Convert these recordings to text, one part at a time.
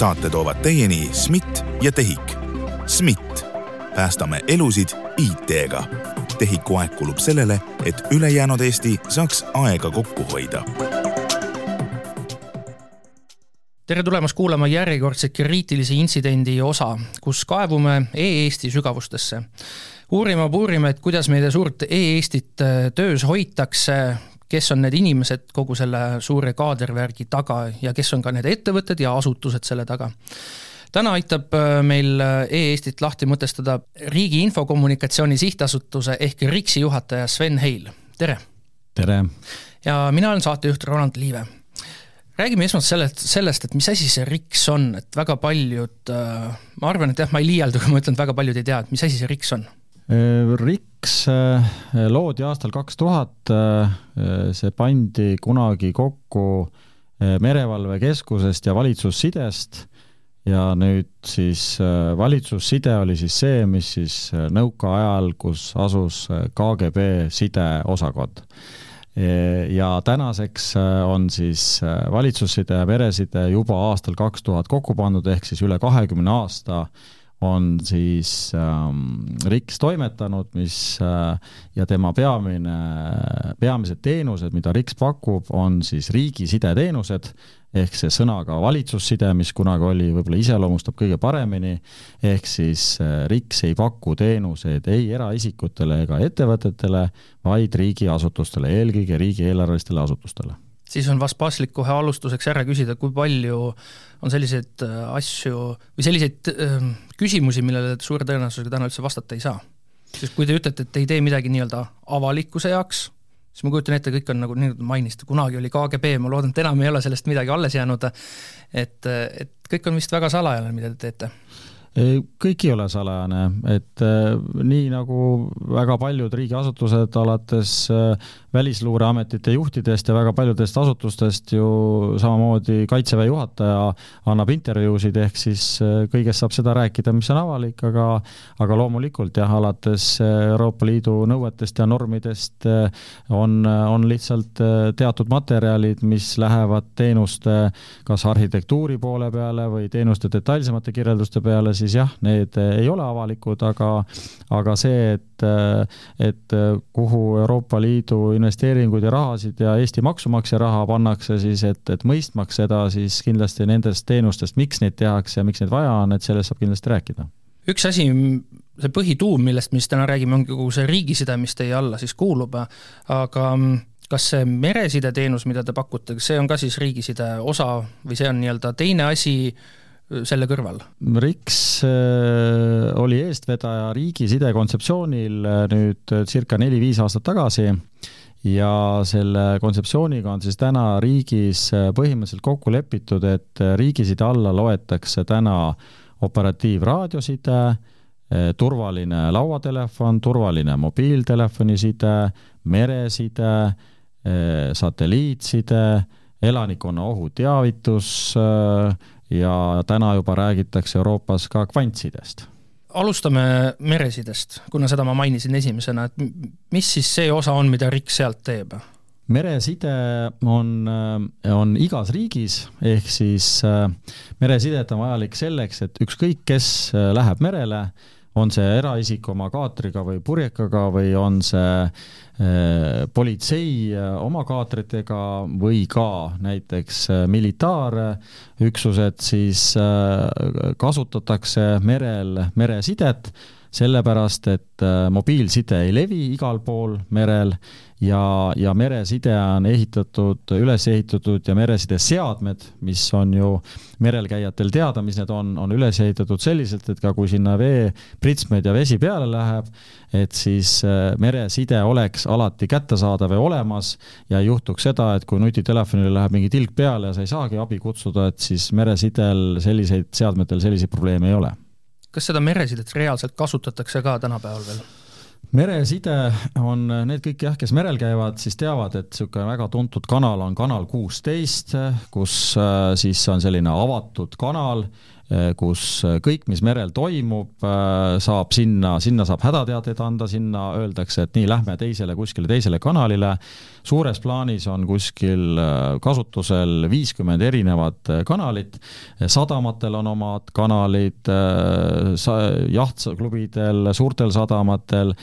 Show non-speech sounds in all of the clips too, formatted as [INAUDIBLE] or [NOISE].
saate toovad teieni SMIT ja TEHIK. SMIT, päästame elusid IT-ga. TEHIK-u aeg kulub sellele, et ülejäänud Eesti saaks aega kokku hoida tere tulemast kuulama järjekordse kriitilise intsidendi osa, kus kaevume e-Eesti sügavustesse. uurima, puurime, et kuidas meie suurt e-Eestit äh, töös hoitakse, kes on need inimesed kogu selle suure kaadervärgi taga ja kes on ka need ettevõtted ja asutused selle taga täna aitab äh, meil äh, e-Eestit lahti mõtestada Riigi Infokommunikatsiooni Sihtasutuse ehk RIKS-i juhataja Sven Heil, tere! tere! ja mina olen saatejuht Roland Liive räägime esmalt sellest, sellest, et mis asi see RIKS on, et väga paljud, äh, ma arvan, et jah, ma ei liialda, kui ma ütlen, et väga paljud ei tea, et mis asi see RIKS on? Äh, RIKS äh, loodi aastal kaks tuhat, see pandi kunagi kokku merevalvekeskusest ja valitsussidest. Ja nüüd siis valitsusside oli siis see, mis siis nõukaajal, kus asus KGB sideosakond ja tänaseks äh, on siis äh, valitsusside ja pereside juba aastal kaks tuhat kokku pandud, ehk siis üle kahekümne aasta on siis ähm, RIKS toimetanud, mis äh, ja tema peamine, peamised teenused, mida RIKS pakub, on siis riigi sideteenused. Ehk see sõnaga valitsusside, mis kunagi oli, võib-olla iseloomustab kõige paremini, ehk siis äh, RIKS ei paku teenuseid ei eraisikutele ega ettevõtetele, vaid riigiasutustele, eelkõige riigieelarvelistele asutustele siis on vast paslik kohe alustuseks ära küsida, kui palju on selliseid äh, asju või selliseid äh, küsimusi, millele te suure tõenäosusega täna üldse vastata ei saa. sest kui te ütlete, et te ei tee midagi nii-öelda avalikkuse jaoks, siis ma kujutan ette, kõik on nagu nii, nagu mainisite, kunagi oli KGB, ma loodan, et enam ei ole sellest midagi alles jäänud, et, et kõik on vist väga salajane, mida te teete kõik ei ole salajane, et äh, nii nagu väga paljud riigiasutused, alates äh, Välisluureametite juhtidest ja väga paljudest asutustest ju samamoodi Kaitseväe juhataja annab intervjuusid, ehk siis äh, kõigest saab seda rääkida, mis on avalik, aga aga loomulikult jah, alates Euroopa Liidu nõuetest ja normidest on, on lihtsalt teatud materjalid, mis lähevad teenuste kas arhitektuuri poole peale või teenuste detailsemate kirjelduste peale, siis jah, need ei ole avalikud, aga, aga see, et, et kuhu Euroopa Liidu investeeringuid ja rahasid ja Eesti maksumaksja raha pannakse siis, et, et mõistmaks seda, siis kindlasti nendest teenustest, miks neid tehakse ja miks neid vaja on, et sellest saab kindlasti rääkida. Üks asi, see põhituum, millest me siis täna räägime, ongi kogu see riigiside, mis teie alla siis kuulub, aga kas see meresideteenus, mida te pakute, kas see on ka siis riigiside osa või see on nii-öelda teine asi, selle kõrval? RIKS äh, oli eestvedaja riigiside kontseptsioonil äh, nüüd äh, circa neli-viis aastat tagasi ja selle kontseptsiooniga on siis täna riigis põhimõtteliselt kokku lepitud, et riigiside alla loetakse täna operatiivraadioside, turvaline lauatelefon, turvaline mobiiltelefoniside, mereside, satelliitside, elanikkonna ohuteavitus, ja täna juba räägitakse Euroopas ka kvantsidest alustame meresidest, kuna seda ma mainisin esimesena, et mis siis see osa on, mida RIK sealt teeb? mereside on, on igas riigis, ehk siis äh, meresidet on vajalik selleks, et ükskõik, kes äh, läheb merele, on see eraisik oma kaatriga või purjekaga või on see äh, politsei äh, oma kaatritega või ka näiteks äh, militaarüksused, siis kasutatakse merel meresidet, sellepärast et mobiilside ei levi igal pool merel ja, ja mereside on ehitatud, üles ehitatud ja meresideseadmed, mis on ju merel käijatel teada, mis need on, on üles ehitatud selliselt, et ka kui sinna veepritsmed ja vesi peale läheb, et siis äh, mereside oleks alati kättesaadav ja olemas ja ei juhtuks seda, et kui nutitelefonile läheb mingi tilk peale ja sa ei saagi abi kutsuda, et siis meresidel selliseid, seadmetel selliseid probleeme ei ole. kas seda meresidet reaalselt kasutatakse ka tänapäeval veel? Mereside on need kõik jah, kes merel käivad, siis teavad, et niisugune väga tuntud kanal on kanal kuusteist, kus äh, siis on selline avatud kanal kus kõik, mis merel toimub, saab sinna, sinna saab hädateateid anda, sinna öeldakse, et nii, lähme teisele kuskile teisele kanalile, suures plaanis on kuskil kasutusel viiskümmend erinevat kanalit, sadamatel on omad kanalid, jahtklubidel, suurtel sadamatel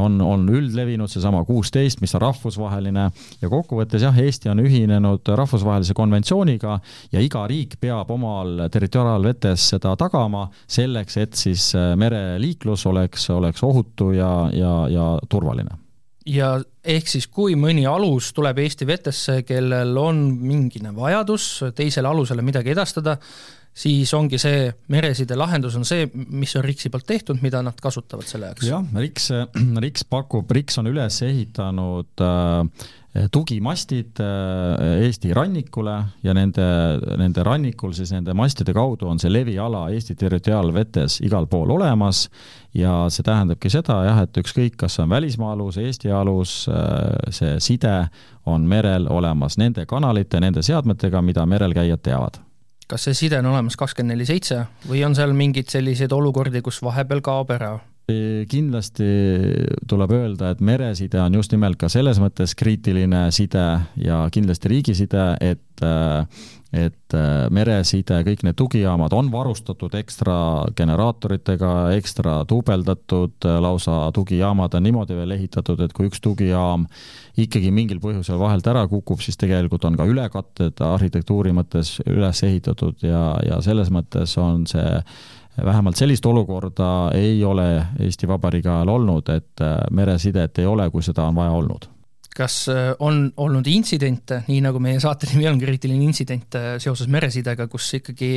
on, on üldlevinud seesama kuusteist, mis on rahvusvaheline. Ja kokkuvõttes jah, Eesti on ühinenud rahvusvahelise konventsiooniga ja iga riik peab omal territoriaalvetes seda tagama selleks, et siis äh, mereliiklus oleks, oleks ohutu ja, ja, ja turvaline ja ehk siis, kui mõni alus tuleb Eesti vetesse, kellel on mingine vajadus teisele alusele midagi edastada, siis ongi see mereside lahendus on see, mis on RIKS-i poolt tehtud, mida nad kasutavad selle jaoks. jah, RIKS, [CLEARS THROAT] RIKS pakub, RIKS on üles ehitanud äh, tugimastid äh, Eesti rannikule ja nende, nende rannikul siis nende mastide kaudu on see leviala Eesti territoriaalvetes igal pool olemas ja see tähendabki seda jah, et ükskõik, kas on välismaa alus, Eesti alus, äh, see side on merel olemas nende kanalite, nende seadmetega, mida merel käijad teavad kas see side on olemas kakskümmend neli seitse või on seal mingeid selliseid olukordi, kus vahepeal kaob ära? Kindlasti tuleb öelda, et mereside on just nimelt ka selles mõttes kriitiline side ja kindlasti riigiside, et et mereside, kõik need tugijaamad on varustatud ekstra generaatoritega, ekstra duubeldatud, lausa tugijaamad on niimoodi veel ehitatud, et kui üks tugijaam ikkagi mingil põhjusel vahelt ära kukub, siis tegelikult on ka ülekatted arhitektuuri mõttes üles ehitatud ja, ja selles mõttes on see vähemalt sellist olukorda ei ole Eesti Vabariigi ajal olnud, et äh, meresidet ei ole, kui seda on vaja olnud kas äh, on olnud intsidente, nii nagu meie saate nimi on, kriitiline intsident äh, seoses meresidega, kus ikkagi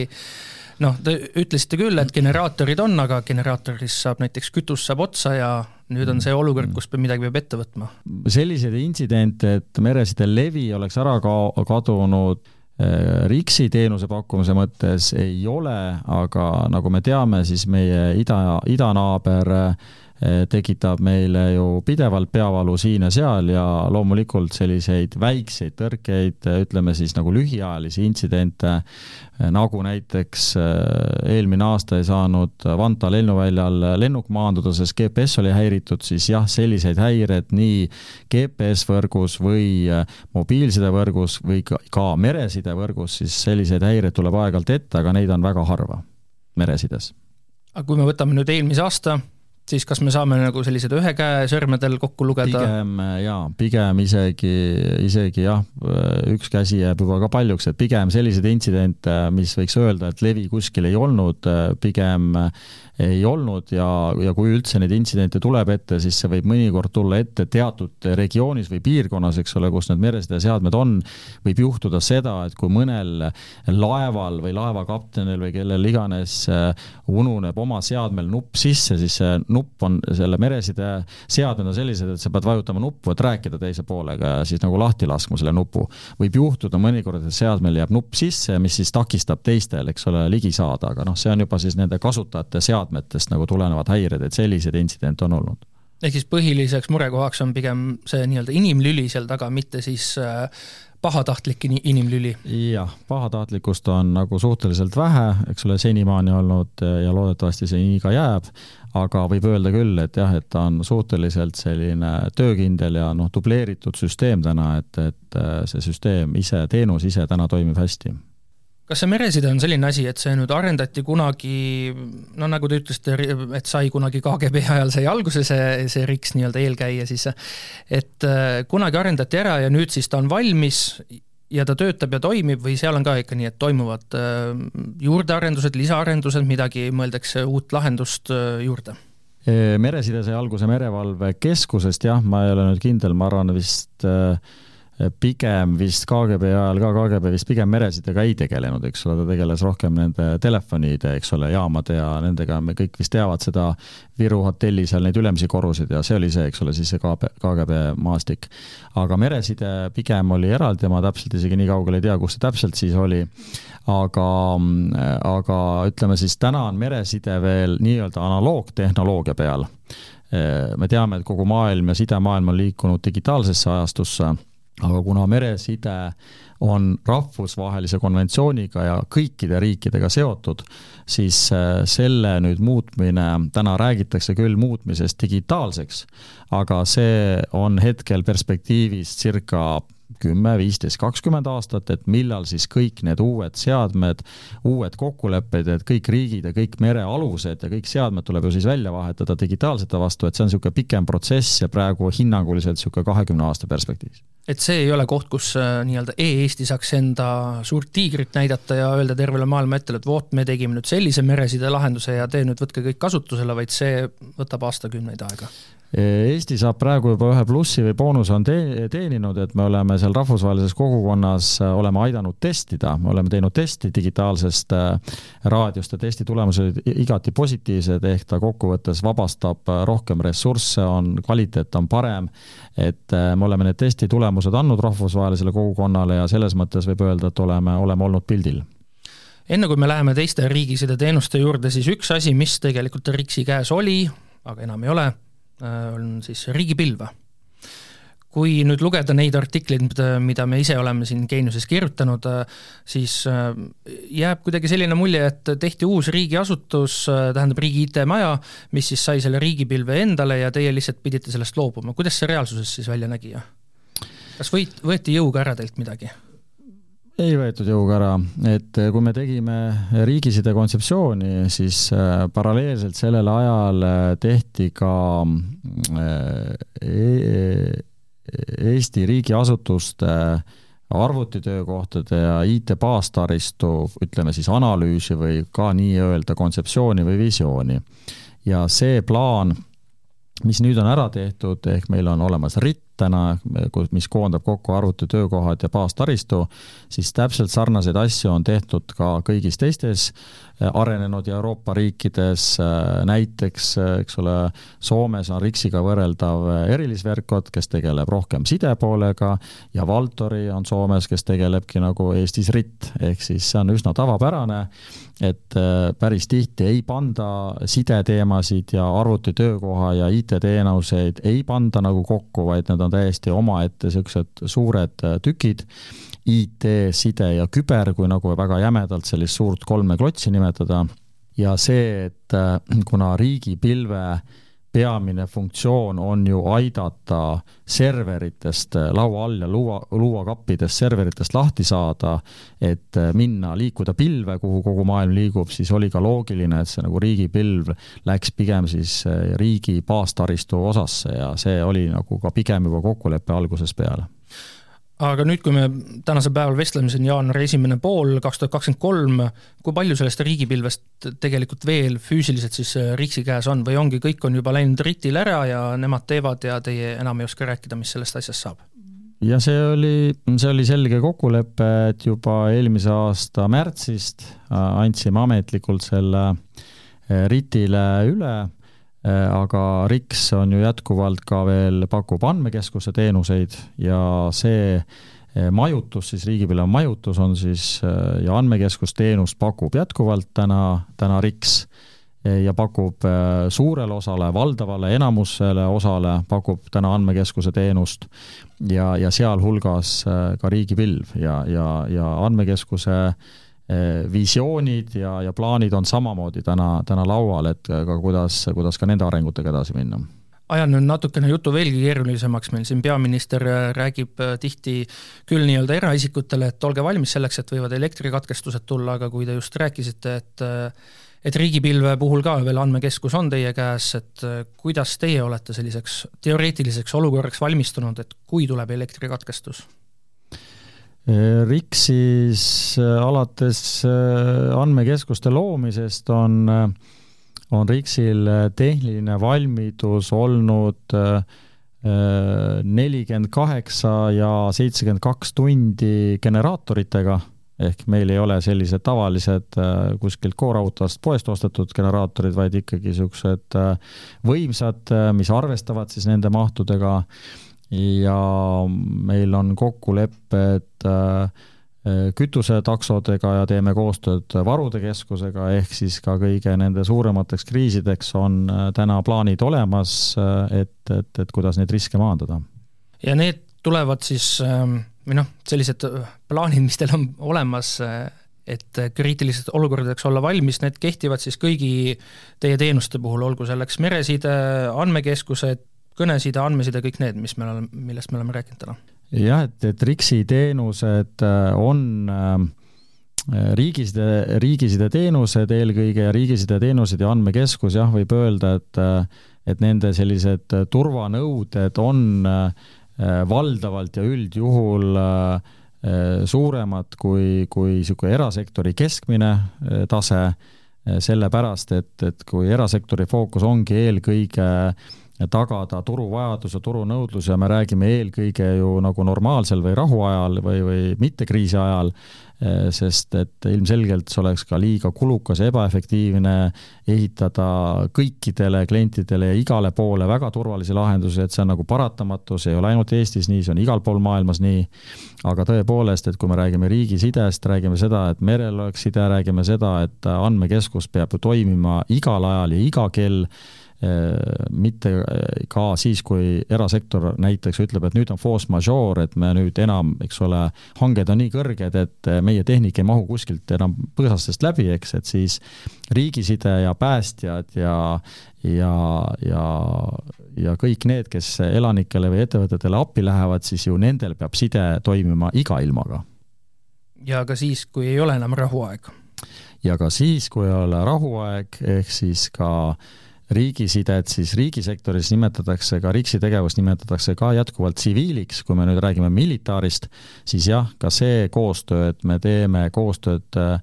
noh, te ütlesite küll, et generaatorid on, aga generaatorist saab näiteks kütus saab otsa ja nüüd on see olukord, kus midagi peab ette võtma. selliseid intsidente, et mereside levi oleks ära ka-, kadunud RIKS-i teenuse pakkumise mõttes ei ole, aga nagu me teame, siis meie ida, idanaaber Eh, tekitab meile ju pidevalt peavalu siin ja seal ja loomulikult selliseid väikseid tõrkeid, eh, ütleme siis nagu lühiajalisi intsidente, eh, nagu näiteks eelmine aasta ei saanud Vanta lennuväljal lennuk maanduda, sest GPS oli häiritud, siis jah, selliseid häired nii GPS-võrgus või mobiilsidevõrgus või ka meresidevõrgus, siis selliseid häireid tuleb aeg-ajalt ette, aga neid on väga harva meresides. aga kui me võtame nüüd eelmise aasta, siis kas me saame nagu sellised ühe käe sõrmedel kokku lugeda? pigem jaa, pigem isegi, isegi jah, üks käsi jääb juba ka paljuks, et pigem selliseid intsidente, mis võiks öelda, et levi kuskil ei olnud, pigem ei olnud ja, ja kui üldse neid intsidente tuleb ette, siis see võib mõnikord tulla ette teatud regioonis või piirkonnas, eks ole, kus need meresedeseadmed on, võib juhtuda seda, et kui mõnel laeval või laevakaptenil või kellel iganes äh, ununeb oma seadmel nupp sisse, siis see nupp on, selle mereside seadmed on sellised, et sa pead vajutama nuppu, et rääkida teise poolega ja siis nagu lahti laskma selle nupu. võib juhtuda mõnikord, et seadmel jääb nupp sisse, mis siis takistab teistel, eks ole, ligi saada, aga noh, see on juba siis nende kasutajate seadmed seadmetest nagu tulenevad häired, et selliseid intsidente on olnud. Ehk siis põhiliseks murekohaks on pigem see nii-öelda inimlüli seal taga, mitte siis äh, pahatahtlik inimlüli? jah, pahatahtlikkust on nagu suhteliselt vähe, eks ole, senimaani olnud ja loodetavasti see nii ka jääb, aga võib öelda küll, et jah, et ta on suhteliselt selline töökindel ja noh, dubleeritud süsteem täna, et, et äh, see süsteem ise, teenus ise täna toimib hästi kas see mereside on selline asi, et see nüüd arendati kunagi, no nagu te ütlesite, et sai kunagi KGB ajal sai alguse see, see RIKS nii-öelda eelkäija siis, et äh, kunagi arendati ära ja nüüd siis ta on valmis ja ta töötab ja toimib või seal on ka ikka nii, et toimuvad äh, juurdearendused, lisaarendused, midagi mõeldakse uut lahendust äh, juurde? mereside sai alguse merevalvekeskusest, jah, ma ei ole nüüd kindel, ma arvan vist äh, pigem vist KGB ajal ka, KGB vist pigem meresidega ei tegelenud, eks ole, ta tegeles rohkem nende telefonide, eks ole, jaamade ja nendega, me kõik vist teavad seda Viru hotelli seal neid ülemisi korruseid ja see oli see, eks ole, siis see KGB maastik. aga mereside pigem oli eraldi ma täpselt isegi nii kaugel ei tea, kus see täpselt siis oli, aga, aga ütleme siis täna on mereside veel nii-öelda analoogtehnoloogia peal. Me teame, et kogu maailm ja sidemaailm on liikunud digitaalsesse ajastusse aga kuna mereside on rahvusvahelise konventsiooniga ja kõikide riikidega seotud, siis äh, selle nüüd muutmine, täna räägitakse küll muutmisest digitaalseks, aga see on hetkel perspektiivis circa kümme, viisteist, kakskümmend aastat, et millal siis kõik need uued seadmed, uued kokkulepped, et kõik riigid ja kõik merealused ja kõik seadmed tuleb ju siis välja vahetada digitaalsete vastu, et see on niisugune pikem protsess ja praegu hinnanguliselt niisugune kahekümne aasta perspektiivis. Et see ei ole koht, kus äh, nii-öelda e-Eesti saaks enda suurt tiigrit näidata ja öelda tervele maailma ette, et vot, me tegime nüüd sellise meresidelahenduse ja te nüüd võtke kõik kasutusele, vaid see võtab aastakümneid aega Eesti saab praegu juba ühe plussi või boonuse on te teeninud, et me oleme seal rahvusvahelises kogukonnas, äh, oleme aidanud testida, me oleme teinud testi digitaalsest äh, raadiost ja testi tulemused igati positiivsed, ehk ta kokkuvõttes vabastab äh, rohkem ressursse, on, kvaliteet on parem, et me oleme need testi tulemused andnud rahvusvahelisele kogukonnale ja selles mõttes võib öelda, et oleme, oleme olnud pildil. Enne kui me läheme teiste riigisideteenuste juurde, siis üks asi, mis tegelikult RIKS-i käes oli, aga enam ei ole on siis riigipilve. kui nüüd lugeda neid artikleid, mida me ise oleme siin Geeniuses kirjutanud, äh, siis äh, jääb kuidagi selline mulje, et tehti uus riigiasutus, tähendab riigi IT-maja, mis siis sai selle riigipilve endale ja teie lihtsalt pidite sellest loobuma, kuidas see reaalsuses siis välja nägi? kas võit, võeti jõuga ära teilt midagi? Ei võetud jõuga ära, et kui me tegime riigiside kontseptsiooni, siis äh, paralleelselt sellel ajal äh, tehti ka e Eesti riigiasutuste arvutitöökohtade ja IT-baastaristu, ütleme siis analüüsi või ka nii-öelda kontseptsiooni või visiooni. ja see plaan, mis nüüd on ära tehtud, ehk meil on olemas RIT, täna, mis koondab kokku arvutitöökohad ja baastaristu, siis täpselt sarnaseid asju on tehtud ka kõigis teistes äh, arenenud Euroopa riikides, äh, näiteks äh, eks ole, Soomes on RIX-iga võrreldav Erilisverkot, kes tegeleb rohkem sidepoolega ja Valtori on Soomes, kes tegelebki nagu Eestis RIT, ehk siis see on üsna tavapärane, et päris tihti ei panda sideteemasid ja arvutitöökoha ja IT-teenuseid ei panda nagu kokku, vaid need on täiesti omaette niisugused suured tükid, IT, side ja küber, kui nagu väga jämedalt sellist suurt kolme klotsi nimetada, ja see, et äh, kuna riigipilve peamine funktsioon on ju aidata serveritest laua all ja luua, luuakappidest serveritest lahti saada, et minna, liikuda pilve, kuhu kogu maailm liigub, siis oli ka loogiline, et see nagu riigipilv läks pigem siis riigi baastaristu osasse ja see oli nagu ka pigem juba kokkulepe algusest peale aga nüüd, kui me tänasel päeval vestleme, see on jaanuari esimene pool, kaks tuhat kakskümmend kolm, kui palju sellest riigipilvest tegelikult veel füüsiliselt siis äh, RIKS-i käes on või ongi, kõik on juba läinud RIT-ile ära ja nemad teevad ja teie enam ei oska rääkida, mis sellest asjast saab? ja see oli, see oli selge kokkulepe, et juba eelmise aasta märtsist äh, andsime ametlikult selle äh, RIT-ile üle aga RIKS on ju jätkuvalt ka veel, pakub andmekeskuse teenuseid ja see äh, majutus, siis riigipilve majutus on siis äh, ja andmekeskusteenust pakub jätkuvalt täna, täna RIKS. Ja pakub suurele osale, valdavale enamusele osale pakub täna andmekeskuse teenust ja, ja sealhulgas ka riigipilv ja, ja, ja andmekeskuse äh, visioonid ja, ja plaanid on samamoodi täna, täna laual, et ka kuidas, kuidas ka nende arengutega edasi minna ajan nüüd natukene jutu veelgi keerulisemaks, meil siin peaminister äh, räägib tihti küll nii-öelda eraisikutele, et olge valmis selleks, et võivad elektrikatkestused tulla, aga kui te just rääkisite, et et riigipilve puhul ka veel andmekeskus on teie käes, et kuidas teie olete selliseks teoreetiliseks olukorraks valmistunud, et kui tuleb elektrikatkestus? RIKS-is äh, alates äh, andmekeskuste loomisest on, äh, on RIKS-il tehniline valmidus olnud nelikümmend kaheksa ja seitsekümmend kaks tundi generaatoritega, ehk meil ei ole sellised tavalised kuskilt koorautost poest ostetud generaatorid, vaid ikkagi niisugused võimsad, mis arvestavad siis nende mahtudega ja meil on kokkulepped äh, kütusetaksodega ja teeme koostööd varude keskusega, ehk siis ka kõige nende suuremateks kriisideks on äh, täna plaanid olemas, äh, et, et, et kuidas neid riske maandada. ja need tulevad siis ähm, või noh, sellised plaanid, mis teil on olemas, et kriitiliseks olukordadeks olla valmis, need kehtivad siis kõigi teie teenuste puhul, olgu selleks mereside, andmekeskused, kõneside, andmeside, kõik need, mis me oleme, millest me oleme rääkinud täna? jah, et, et RIX-i teenused on äh, riigiside, riigiside teenused eelkõige ja riigiside teenused ja andmekeskus jah, võib öelda, et et nende sellised turvanõuded on valdavalt ja üldjuhul suuremad kui, kui niisugune erasektori keskmine tase, sellepärast et, et kui erasektori fookus ongi eelkõige tagada turuvajadus ja turunõudlus ja me räägime eelkõige ju nagu normaalsel või rahuajal või, või mitte kriisi ajal, Eh, sest et ilmselgelt see oleks ka liiga kulukas ja ebaefektiivne ehitada kõikidele klientidele ja igale poole väga turvalisi lahendusi, et see on nagu paratamatu, see ei ole ainult Eestis nii, see on igal pool maailmas nii, aga tõepoolest, et kui me räägime riigisidest, räägime seda, et merel oleks side, räägime seda, et andmekeskus peab ju toimima igal ajal ja iga kell mitte äh, ka siis, kui erasektor näiteks ütleb, et nüüd on force majeure, et me nüüd enam, eks ole, hanged on nii kõrged, et äh, meie tehnik ei mahu kuskilt enam põõsastest läbi, eks, et siis riigiside ja päästjad ja, ja, ja, ja kõik need, kes elanikele või ettevõtetele appi lähevad, siis ju nendel peab side toimima iga ilmaga. ja ka siis, kui ei ole enam rahuaeg. ja ka siis, kui ei ole rahuaeg, ehk siis ka äh, riigisidet, siis riigisektoris nimetatakse ka, RIKS-i tegevust nimetatakse ka jätkuvalt tsiviiliks, kui me nüüd räägime militaarist, siis jah, ka see koostöö, et me teeme koostööd äh,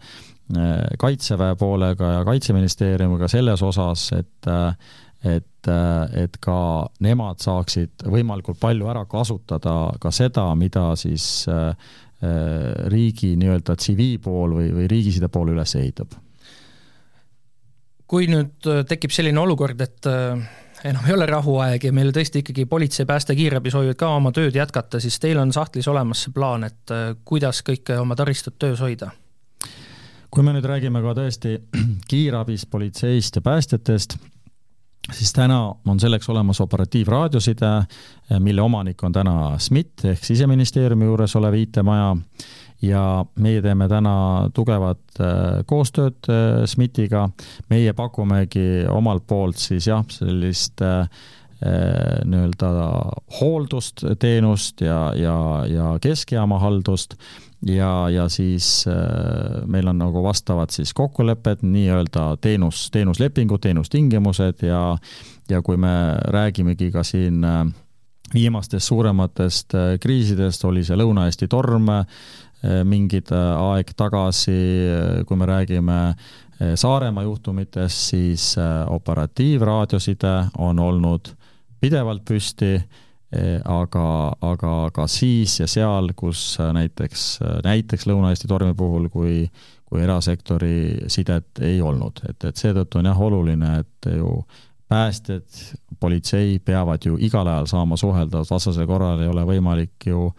Kaitseväe poolega ja Kaitseministeeriumiga selles osas, et äh, et, äh, et ka nemad saaksid võimalikult palju ära kasutada ka seda, mida siis riigi nii-öelda tsiviilpool või, või riigiside pool üles ehitab kui nüüd äh, tekib selline olukord, et äh, enam ei ole rahuaeg ja meil tõesti ikkagi politsei, pääste, kiirabi soovivad ka oma tööd jätkata, siis teil on sahtlis olemas see plaan, et äh, kuidas kõike oma taristut töös hoida? kui me nüüd räägime ka tõesti [CLEARS THROAT] kiirabist, politseist ja päästjatest, siis täna on selleks olemas operatiivraadioside, mille omanik on täna SMIT ehk Siseministeeriumi juures olev IT-maja ja meie teeme täna tugevat äh, koostööd äh, SMIT-iga, meie pakumegi omalt poolt siis jah, sellist äh, nii-öelda hooldust, teenust ja, ja, ja keskjaama haldust. Ja, ja siis meil on nagu vastavad siis kokkulepped, nii-öelda teenus, teenuslepingud, teenustingimused ja ja kui me räägimegi ka siin viimastest suurematest kriisidest, oli see Lõuna-Eesti torm, mingid eh, aeg tagasi, eh, kui me räägime Saaremaa juhtumitest, siis operatiivraadioside on olnud pidevalt püsti, aga, aga ka siis ja seal, kus näiteks, näiteks Lõuna-Eesti tormi puhul, kui kui erasektori sidet ei olnud, et, et seetõttu on jah oluline, et ju päästjad, politsei peavad ju igal ajal saama suhelda, vastasel korral ei ole võimalik ju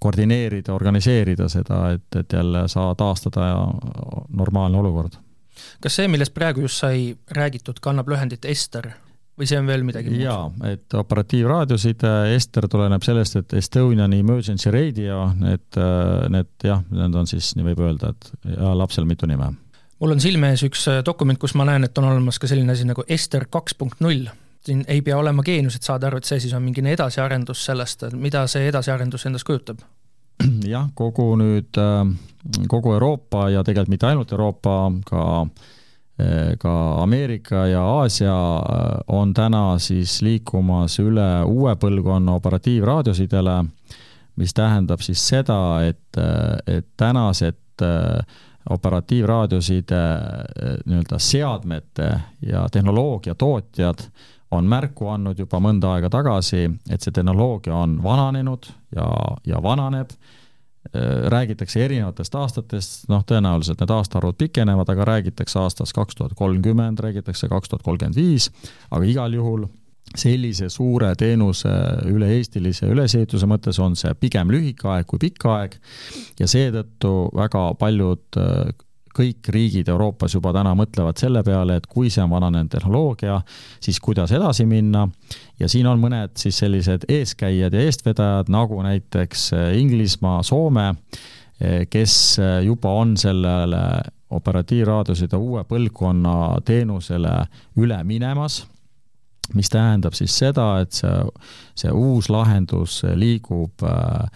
koordineerida, organiseerida seda, et, et jälle saa taastada normaalne olukord. kas see, millest praegu just sai räägitud, kannab lühendit Ester või see on veel midagi muud? jaa, et operatiivraadioside Ester tuleneb sellest, et Estonian Emergency Radio, et need jah, need on siis, nii võib öelda, et ja lapsel mitu nime. mul on silme ees üks dokument, kus ma näen, et on olemas ka selline asi nagu Ester kaks punkt null siin ei pea olema geenius, et saada aru, et see siis on mingi edasiarendus sellest, mida see edasiarendus endast kujutab? [CLEARS THROAT] jah, kogu nüüd, äh, kogu Euroopa ja tegelikult mitte ainult Euroopa, ka äh, ka Ameerika ja Aasia äh, on täna siis liikumas üle uue põlvkonna operatiivraadiosidele, mis tähendab siis seda, et, et tänased operatiivraadioside nii-öelda seadmete ja tehnoloogia tootjad on märku andnud juba mõnda aega tagasi, et see tehnoloogia on vananenud ja, ja vananeb, äh, räägitakse erinevatest aastatest, noh, tõenäoliselt need aastaarvud pikenevad, aga räägitakse aastast kaks tuhat kolmkümmend, räägitakse kaks tuhat kolmkümmend viis, aga igal juhul sellise suure teenuse üle-eestilise ülesehituse mõttes on see pigem lühike aeg kui pikk aeg ja seetõttu väga paljud äh, kõik riigid Euroopas juba täna mõtlevad selle peale, et kui see on vananenud tehnoloogia, siis kuidas edasi minna. Ja siin on mõned siis sellised eeskäijad ja eestvedajad, nagu näiteks Inglismaa, Soome, kes juba on sellele operatiivraadioside uue põlvkonna teenusele üle minemas. Mis tähendab siis seda, et see, see uus lahendus liigub äh,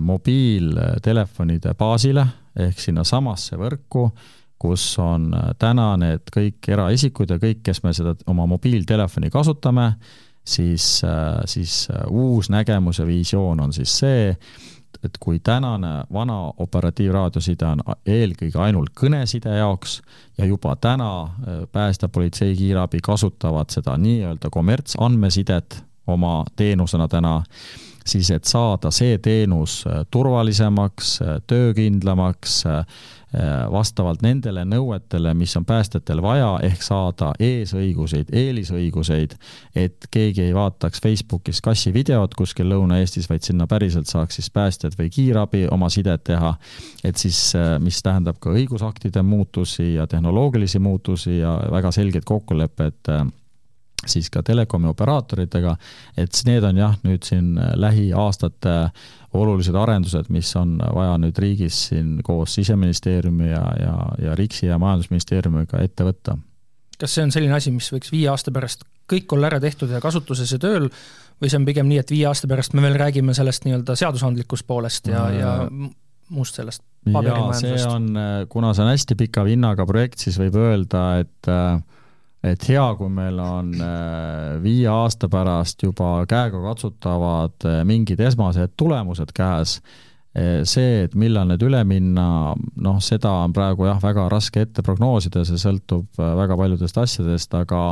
mobiiltelefonide baasile ehk sinnasamasse võrku, kus on äh, täna need kõik eraisikud ja kõik, kes me seda oma mobiiltelefoni kasutame, siis, äh, siis uus nägemus ja visioon on siis see, et kui tänane vana operatiivraadioside on eelkõige ainult kõneside jaoks ja juba täna äh, pääste, politsei, kiirabi kasutavad seda nii-öelda kommertsandmesidet oma teenusena täna, siis et saada see teenus äh, turvalisemaks, äh, töökindlamaks, Äh, vastavalt nendele nõuetele, mis on päästjatel vaja, ehk saada eesõiguseid, eelisõiguseid, et keegi ei vaataks Facebookis kassivideot kuskil Lõuna-Eestis, vaid sinna päriselt saaks siis päästjad või kiirabi oma sidet teha, et siis, mis tähendab ka õigusaktide muutusi ja tehnoloogilisi muutusi ja väga selgeid kokkulepped siis ka telekomi operaatoritega, et need on jah, nüüd siin lähiaastate olulised arendused, mis on vaja nüüd riigis siin koos Siseministeeriumi ja, ja, ja RIKS-i ja Majandusministeeriumiga ette võtta. kas see on selline asi, mis võiks viie aasta pärast kõik olla ära tehtud ja kasutuses ja tööl, või see on pigem nii, et viie aasta pärast me veel räägime sellest nii-öelda seadusandlikust poolest ja, ja muust sellest paberimajandusest? see on, kuna see on hästi pika vinnaga projekt, siis võib öelda, et äh, et hea, kui meil on äh, viie aasta pärast juba käegakatsutavad äh, mingid esmased tulemused käes, äh, see, et millal need üle minna, noh, seda on praegu jah, väga raske ette prognoosida, see sõltub väga paljudest asjadest, aga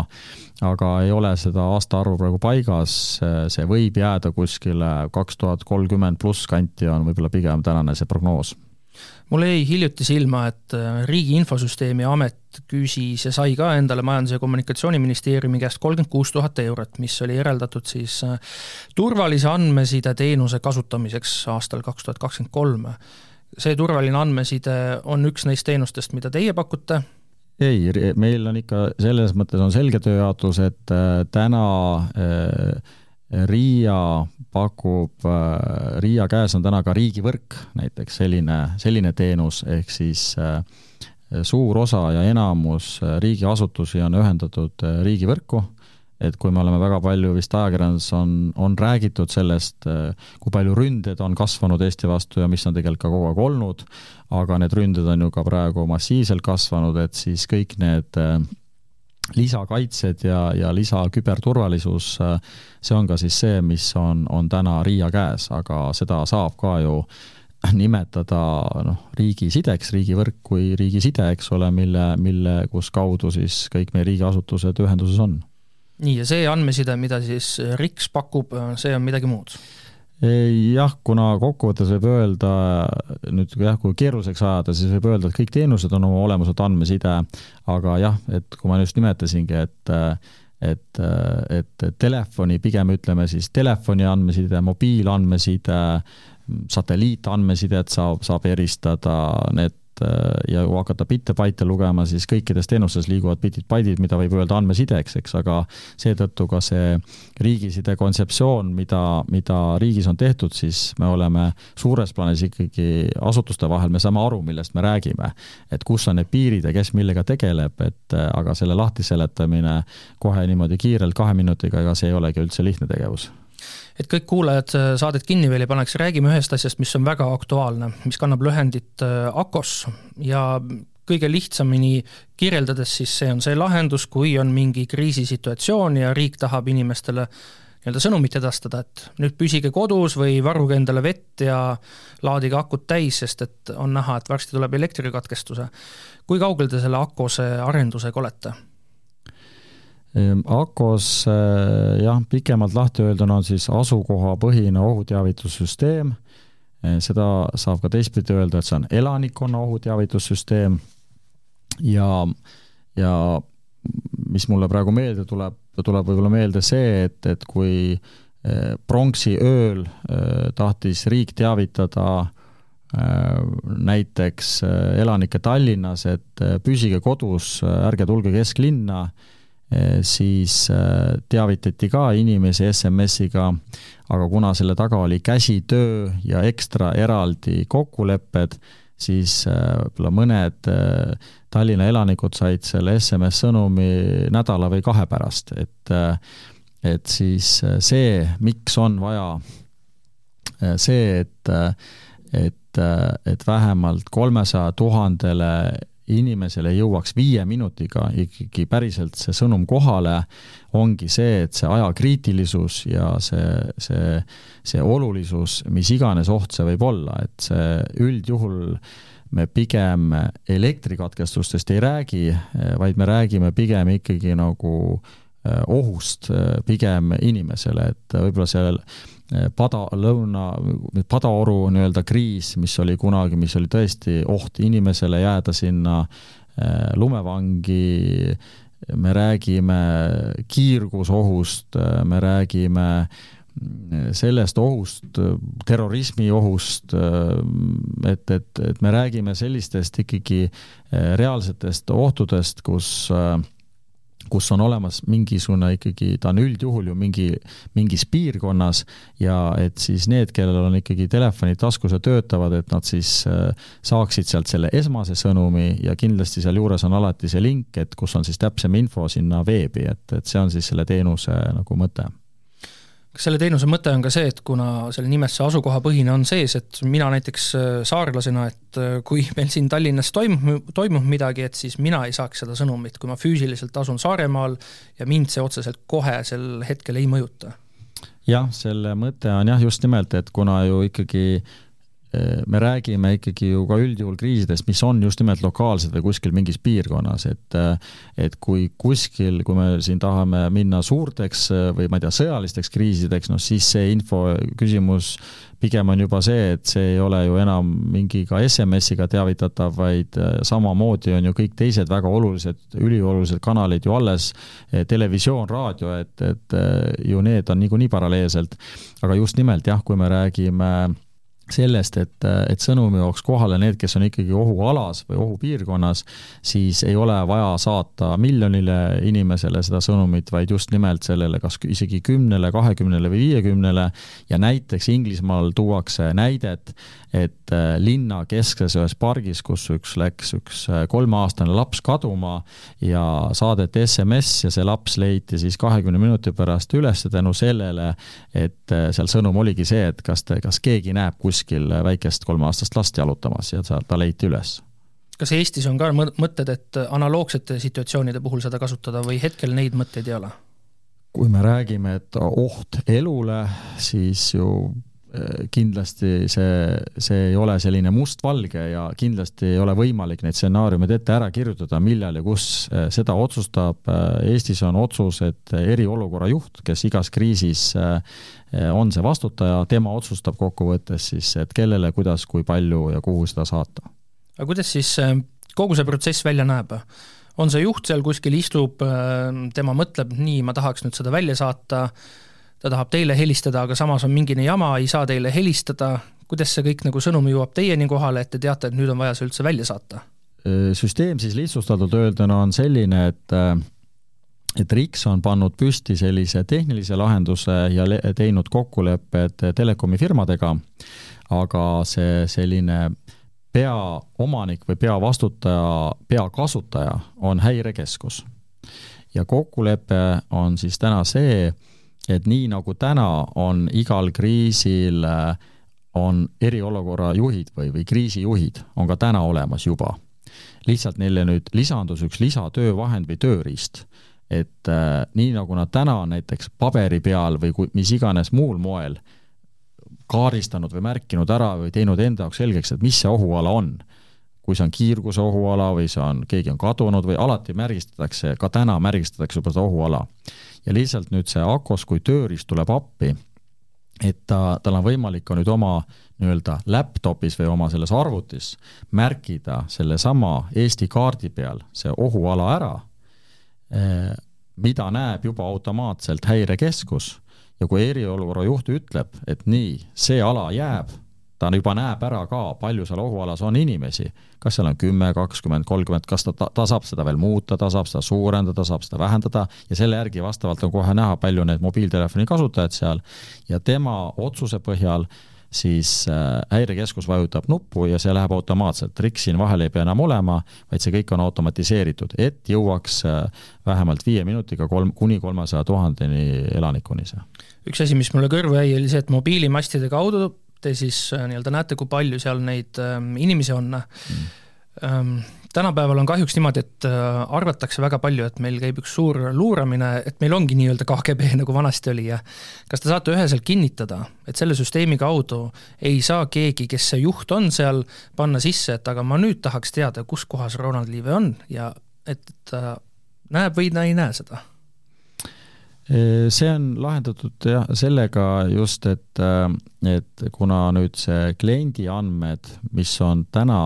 aga ei ole seda aastaarvu praegu paigas, see võib jääda kuskile kaks tuhat kolmkümmend pluss kanti, on võib-olla pigem tänane see prognoos mulle jäi hiljuti silma, et äh, Riigi Infosüsteemi Amet küsis ja sai ka endale Majandus- ja Kommunikatsiooniministeeriumi käest kolmkümmend kuus tuhat eurot, mis oli eraldatud siis äh, turvalise andmeside teenuse kasutamiseks aastal kaks tuhat kakskümmend kolm. see turvaline andmeside on üks neist teenustest, mida teie pakute? ei, meil on ikka, selles mõttes on selge tööjaotus, et äh, täna äh, Riia pakub, äh, Riia käes on täna ka riigivõrk, näiteks selline, selline teenus, ehk siis äh, suur osa ja enamus äh, riigiasutusi on ühendatud riigivõrku, et kui me oleme väga palju, vist ajakirjanduses on, on räägitud sellest, kui palju ründed on kasvanud Eesti vastu ja mis on tegelikult ka kogu aeg olnud, aga need ründed on ju ka praegu massiivselt kasvanud, et siis kõik need lisakaitsed ja, ja lisaküberturvalisus, see on ka siis see, mis on, on täna RIA käes, aga seda saab ka ju nimetada noh, riigisideks, riigivõrk kui riigiside, eks ole, mille, mille, kus kaudu siis kõik meie riigiasutused ühenduses on. nii, ja see andmeside, mida siis RIKS pakub, see on midagi muud? Jah, kuna kokkuvõttes võib öelda, nüüd jah, kui keeruliseks ajada, siis võib öelda, et kõik teenused on oma olemuselt andmeside, aga jah, et kui ma just nimetasingi, et et, et telefoni, pigem ütleme siis telefoni andmeside, mobiilandmeside, satelliitandmesidet saab, saab eristada, need ja kui hakata bitte-baite lugema, siis kõikides teenustes liiguvad bitid-baidid, mida võib öelda andmesideks, eks, aga seetõttu ka see riigiside kontseptsioon, mida, mida riigis on tehtud, siis me oleme suures plaanis ikkagi asutuste vahel, me saame aru, millest me räägime. et kus on need piirid ja kes millega tegeleb, et äh, aga selle lahtiseletamine kohe niimoodi kiirelt kahe minutiga, ega see ei olegi üldse lihtne tegevus et kõik kuulajad äh, saadet kinni veel ei paneks, räägime ühest asjast, mis on väga aktuaalne, mis kannab lühendit äh, AKOS ja kõige lihtsamini kirjeldades siis see on see lahendus, kui on mingi kriisisituatsioon ja riik tahab inimestele nii-öelda sõnumit edastada, et nüüd püsige kodus või varuge endale vett ja laadige akud täis, sest et on näha, et varsti tuleb elektrikatkestuse. kui kaugel te selle AKOS-e arendusega olete? Ehm, AKOS äh, jah, pikemalt lahti öelduna on siis asukohapõhine ohuteavitussüsteem, ehm, seda saab ka teistpidi öelda, et see on elanikkonna ohuteavitussüsteem. Ja, ja mis mulle praegu meelde tuleb, tuleb võib-olla meelde see, et, et kui äh, pronksiööl äh, tahtis riik teavitada näiteks elanike Tallinnas, et püsige kodus, ärge tulge kesklinna, siis teavitati ka inimesi SMS-iga, aga kuna selle taga oli käsitöö ja ekstra eraldi kokkulepped, siis võib-olla mõned Tallinna elanikud said selle SMS-sõnumi nädala või kahe pärast, et et siis see, miks on vaja see, et et, et vähemalt kolmesaja tuhandele inimesele jõuaks viie minutiga ikkagi päriselt see sõnum kohale, ongi see, et see ajakriitilisus ja see, see, see olulisus, mis iganes oht see võib olla, et see üldjuhul me pigem elektrikatkestustest ei räägi, vaid me räägime pigem ikkagi nagu eh, ohust eh, pigem inimesele, et võib-olla seal pada, lõuna, Padaoru nii-öelda kriis, mis oli kunagi, mis oli tõesti oht inimesele jääda sinna eh, lumevangi, me räägime kiirgusohust, eh, me räägime mm, sellest ohust, terrorismi ohust, et, et, et me räägime sellistest ikkagi reaalsetest ohtudest, kus äh, kus on olemas mingisugune ikkagi, ta on üldjuhul ju mingi, mingis piirkonnas ja et siis need, kellel on ikkagi telefonid taskus ja töötavad, et nad siis äh, saaksid sealt selle esmase sõnumi ja kindlasti sealjuures on alati see link, et kus on siis täpsem info sinna veebi, et, et see on siis selle teenuse nagu mõte kas selle teenuse mõte on ka see, et kuna selle nimes see asukohapõhine on sees, et mina näiteks äh, saarlasena, et äh, kui [LAUGHS] meil siin Tallinnas toimub, toimub midagi, et siis mina ei saaks seda sõnumit, kui ma füüsiliselt asun Saaremaal ja mind see otseselt kohe sel hetkel ei mõjuta? jah, selle mõte on jah, just nimelt, et kuna ju ikkagi me räägime ikkagi ju ka üldjuhul kriisidest, mis on just nimelt lokaalsed või kuskil mingis piirkonnas, et et kui kuskil, kui me siin tahame minna suurteks või ma ei tea, sõjalisteks kriisideks, noh siis see info küsimus pigem on juba see, et see ei ole ju enam mingi ka SMS-iga teavitatav, vaid samamoodi on ju kõik teised väga olulised, üliolulised kanalid ju alles, televisioon, raadio, et, et ju need on niikuinii paralleelselt. aga just nimelt jah, kui me räägime sellest, et, et sõnum jooks kohale need, kes on ikkagi ohualas või ohupiirkonnas, siis ei ole vaja saata miljonile inimesele seda sõnumit, vaid just nimelt sellele kas isegi kümnele, kahekümnele või viiekümnele. Ja näiteks Inglismaal tuuakse näidet, et äh, linna keskses ühes pargis, kus üks läks üks äh, kolmeaastane laps kaduma ja saadeti SMS ja see laps leiti siis kahekümne minuti pärast üles tänu sellele, et äh, seal sõnum oligi see, et kas te, kas keegi näeb kuskil väikest kolmeaastast last jalutamas ja ta leiti üles kas Eestis on ka mõtted, et analoogsete situatsioonide puhul seda kasutada või hetkel neid mõtteid ei ole? kui me räägime, et oht elule, siis ju kindlasti see, see ei ole selline mustvalge ja kindlasti ei ole võimalik neid stsenaariumeid ette ära kirjutada, millal ja kus seda otsustab. Eestis on otsus, et eriolukorra juht, kes igas kriisis on see vastutaja, tema otsustab kokkuvõttes siis, et kellele, kuidas, kui palju ja kuhu seda saata. aga kuidas siis kogu see protsess välja näeb? on see juht seal kuskil istub, tema mõtleb, nii, ma tahaks nüüd seda välja saata ta tahab teile helistada, aga samas on mingine jama, ei saa teile helistada, kuidas see kõik nagu sõnum jõuab teieni kohale, et te teate, et nüüd on vaja see üldse välja saata? süsteem siis lihtsustatult öelduna on selline, et et RIKS on pannud püsti sellise tehnilise lahenduse ja teinud kokkulepped telekomi firmadega, aga see selline peaomanik või peavastutaja, peakasutaja on häirekeskus. ja kokkulepe on siis täna see, et nii nagu täna on igal kriisil äh, on eriolukorra juhid või, või kriisijuhid, on ka täna olemas juba. lihtsalt neile nüüd lisandus üks lisatöövahend või tööriist, et äh, nii nagu nad täna on näiteks paberi peal või kui, mis iganes muul moel kaardistanud või märkinud ära või teinud enda jaoks selgeks, et mis see ohuala on, kui see on kiirguse ohuala või see on, keegi on kadunud või alati märgistatakse, ka täna märgistatakse juba seda ohuala ja lihtsalt nüüd see Akos kui tööriist tuleb appi, et ta, tal on võimalik ka nüüd oma nii-öelda laptopis või oma selles arvutis märkida sellesama Eesti kaardi peal see ohuala ära, eh, mida näeb juba automaatselt häirekeskus. Ja kui eriolukorra juht ütleb, et nii, see ala jääb, ta juba näeb ära ka, palju seal ohualas on inimesi. kas seal on kümme, kakskümmend, kolmkümmend, kas ta, ta, ta saab seda veel muuta, ta saab seda suurendada, saab seda vähendada ja selle järgi vastavalt on kohe näha, palju neid mobiiltelefoni kasutajaid seal ja tema otsuse põhjal siis äh, häirekeskus vajutab nuppu ja see läheb automaatselt, trikk siin vahel ei pea enam olema, vaid see kõik on automatiseeritud, et jõuaks äh, vähemalt viie minutiga kolm, kuni kolmesaja tuhandeni elanikuni see. üks asi, mis mulle kõrvu jäi, oli see, et mobiilimastide kaudu te siis äh, nii-öelda näete, kui palju seal neid ähm, inimesi on. Mm.. Ähm, tänapäeval on kahjuks niimoodi, et äh, arvatakse väga palju, et meil käib üks suur luuramine, et meil ongi nii-öelda KGB, [LAUGHS] nagu vanasti oli ja kas te saate üheselt kinnitada, et selle süsteemi kaudu ei saa keegi, kes see juht on seal, panna sisse, et aga ma nüüd tahaks teada, kus kohas Ronald Liive on ja et ta näeb või ta ei näe seda see on lahendatud jah, sellega just, et, et kuna nüüd see kliendi andmed, mis on täna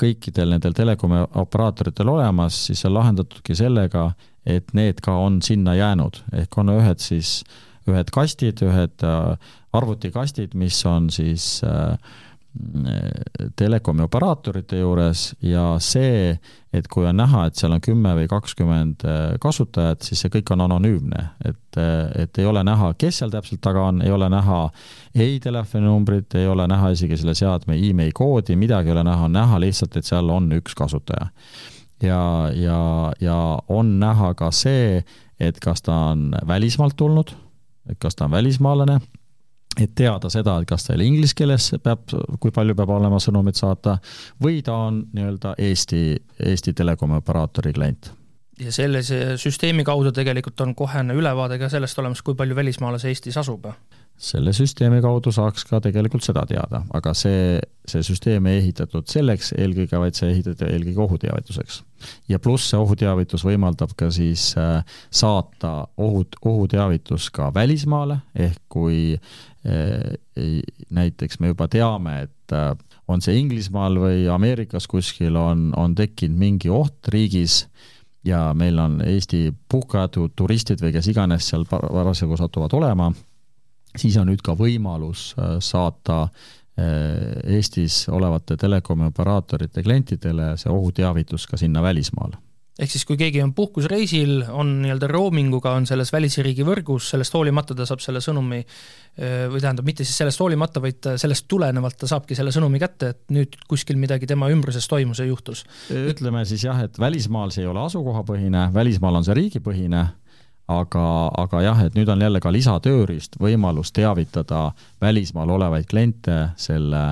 kõikidel nendel telekomi operaatoritel olemas, siis see on lahendatudki sellega, et need ka on sinna jäänud, ehk on ühed siis, ühed kastid, ühed arvutikastid, mis on siis äh, telekomi operaatorite juures ja see, et kui on näha, et seal on kümme või kakskümmend äh, kasutajat, siis see kõik on anonüümne, et, äh, et ei ole näha, kes seal täpselt taga on, ei ole näha ei telefoninumbrit, ei ole näha isegi selle seadme email koodi, midagi ei ole näha, on näha lihtsalt, et seal on üks kasutaja. ja, ja, ja on näha ka see, et kas ta on välismaalt tulnud, et kas ta on välismaalane et teada seda, et kas teil inglise keeles peab, kui palju peab olema sõnumit saata, või ta on nii-öelda Eesti, Eesti telekomi operaatori klient. ja sellise süsteemi kaudu tegelikult on kohene ülevaade ka sellest olemas, kui palju välismaalasi Eestis asub? selle süsteemi kaudu saaks ka tegelikult seda teada, aga see, see süsteem ei ehitatud selleks eelkõige, vaid see ehitati eelkõige ohuteavituseks. ja pluss see ohuteavitus võimaldab ka siis äh, saata ohut, ohuteavitus ka välismaale, ehk kui äh, näiteks me juba teame, et äh, on see Inglismaal või Ameerikas kuskil on, on tekkinud mingi oht riigis, ja meil on Eesti puhkajad, turistid või kes iganes seal parasjagu satuvad olema siis on nüüd ka võimalus äh, saata äh, Eestis olevate telekomi operaatorite klientidele see ohuteavitus ka sinna välismaale ehk siis, kui keegi on puhkusreisil, on nii-öelda roaming uga, on selles välisriigi võrgus, sellest hoolimata ta saab selle sõnumi või tähendab, mitte siis sellest hoolimata, vaid sellest tulenevalt ta saabki selle sõnumi kätte, et nüüd kuskil midagi tema ümbruses toimus ja juhtus. ütleme siis jah, et välismaal see ei ole asukohapõhine, välismaal on see riigipõhine aga, aga jah, et nüüd on jälle ka lisatööriist võimalus teavitada välismaal olevaid kliente selle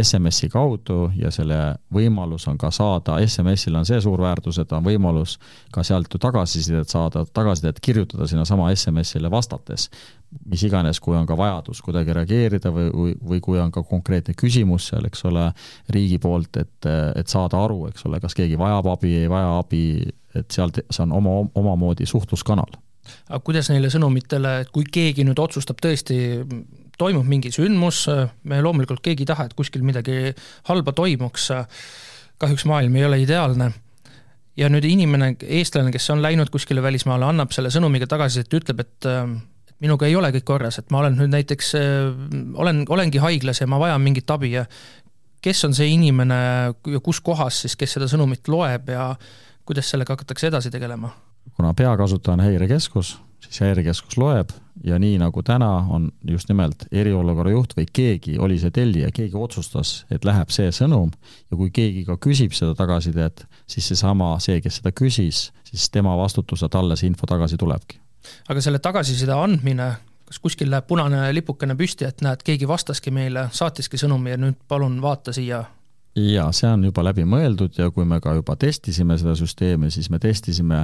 SMS-i kaudu ja selle võimalus on ka saada, SMS-il on see suur väärtus, et on võimalus ka sealt ju tagasisidet saada, tagasisidet kirjutada sinnasama SMS-ile vastates. mis iganes, kui on ka vajadus kuidagi reageerida või, või, või kui on ka konkreetne küsimus seal, eks ole, riigi poolt, et, et saada aru, eks ole, kas keegi vajab abi, ei vaja abi, et sealt, see on oma, omamoodi suhtluskanal aga kuidas neile sõnumitele, et kui keegi nüüd otsustab tõesti, toimub mingi sündmus, me loomulikult keegi ei taha, et kuskil midagi halba toimuks, kahjuks maailm ei ole ideaalne, ja nüüd inimene, eestlane, kes on läinud kuskile välismaale, annab selle sõnumiga tagasisidet, ütleb, et minuga ei ole kõik korras, et ma olen nüüd näiteks, olen, olengi haiglas ja ma vajan mingit abi ja kes on see inimene ja kus kohas siis, kes seda sõnumit loeb ja kuidas sellega hakatakse edasi tegelema? kuna peakasutaja on häirekeskus, siis häirekeskus loeb ja nii nagu täna on just nimelt eriolukorra juht või keegi oli see tellija, keegi otsustas, et läheb see sõnum ja kui keegi ka küsib seda tagasisidet, siis seesama, see, kes seda küsis, siis tema vastutus, et talle see info tagasi tulebki. aga selle tagasiside andmine, kas kuskil läheb punane lipukene püsti, et näed, keegi vastaski meile, saatiski sõnumi ja nüüd palun vaata siia jaa, see on juba läbi mõeldud ja kui me ka juba testisime seda süsteemi, siis me testisime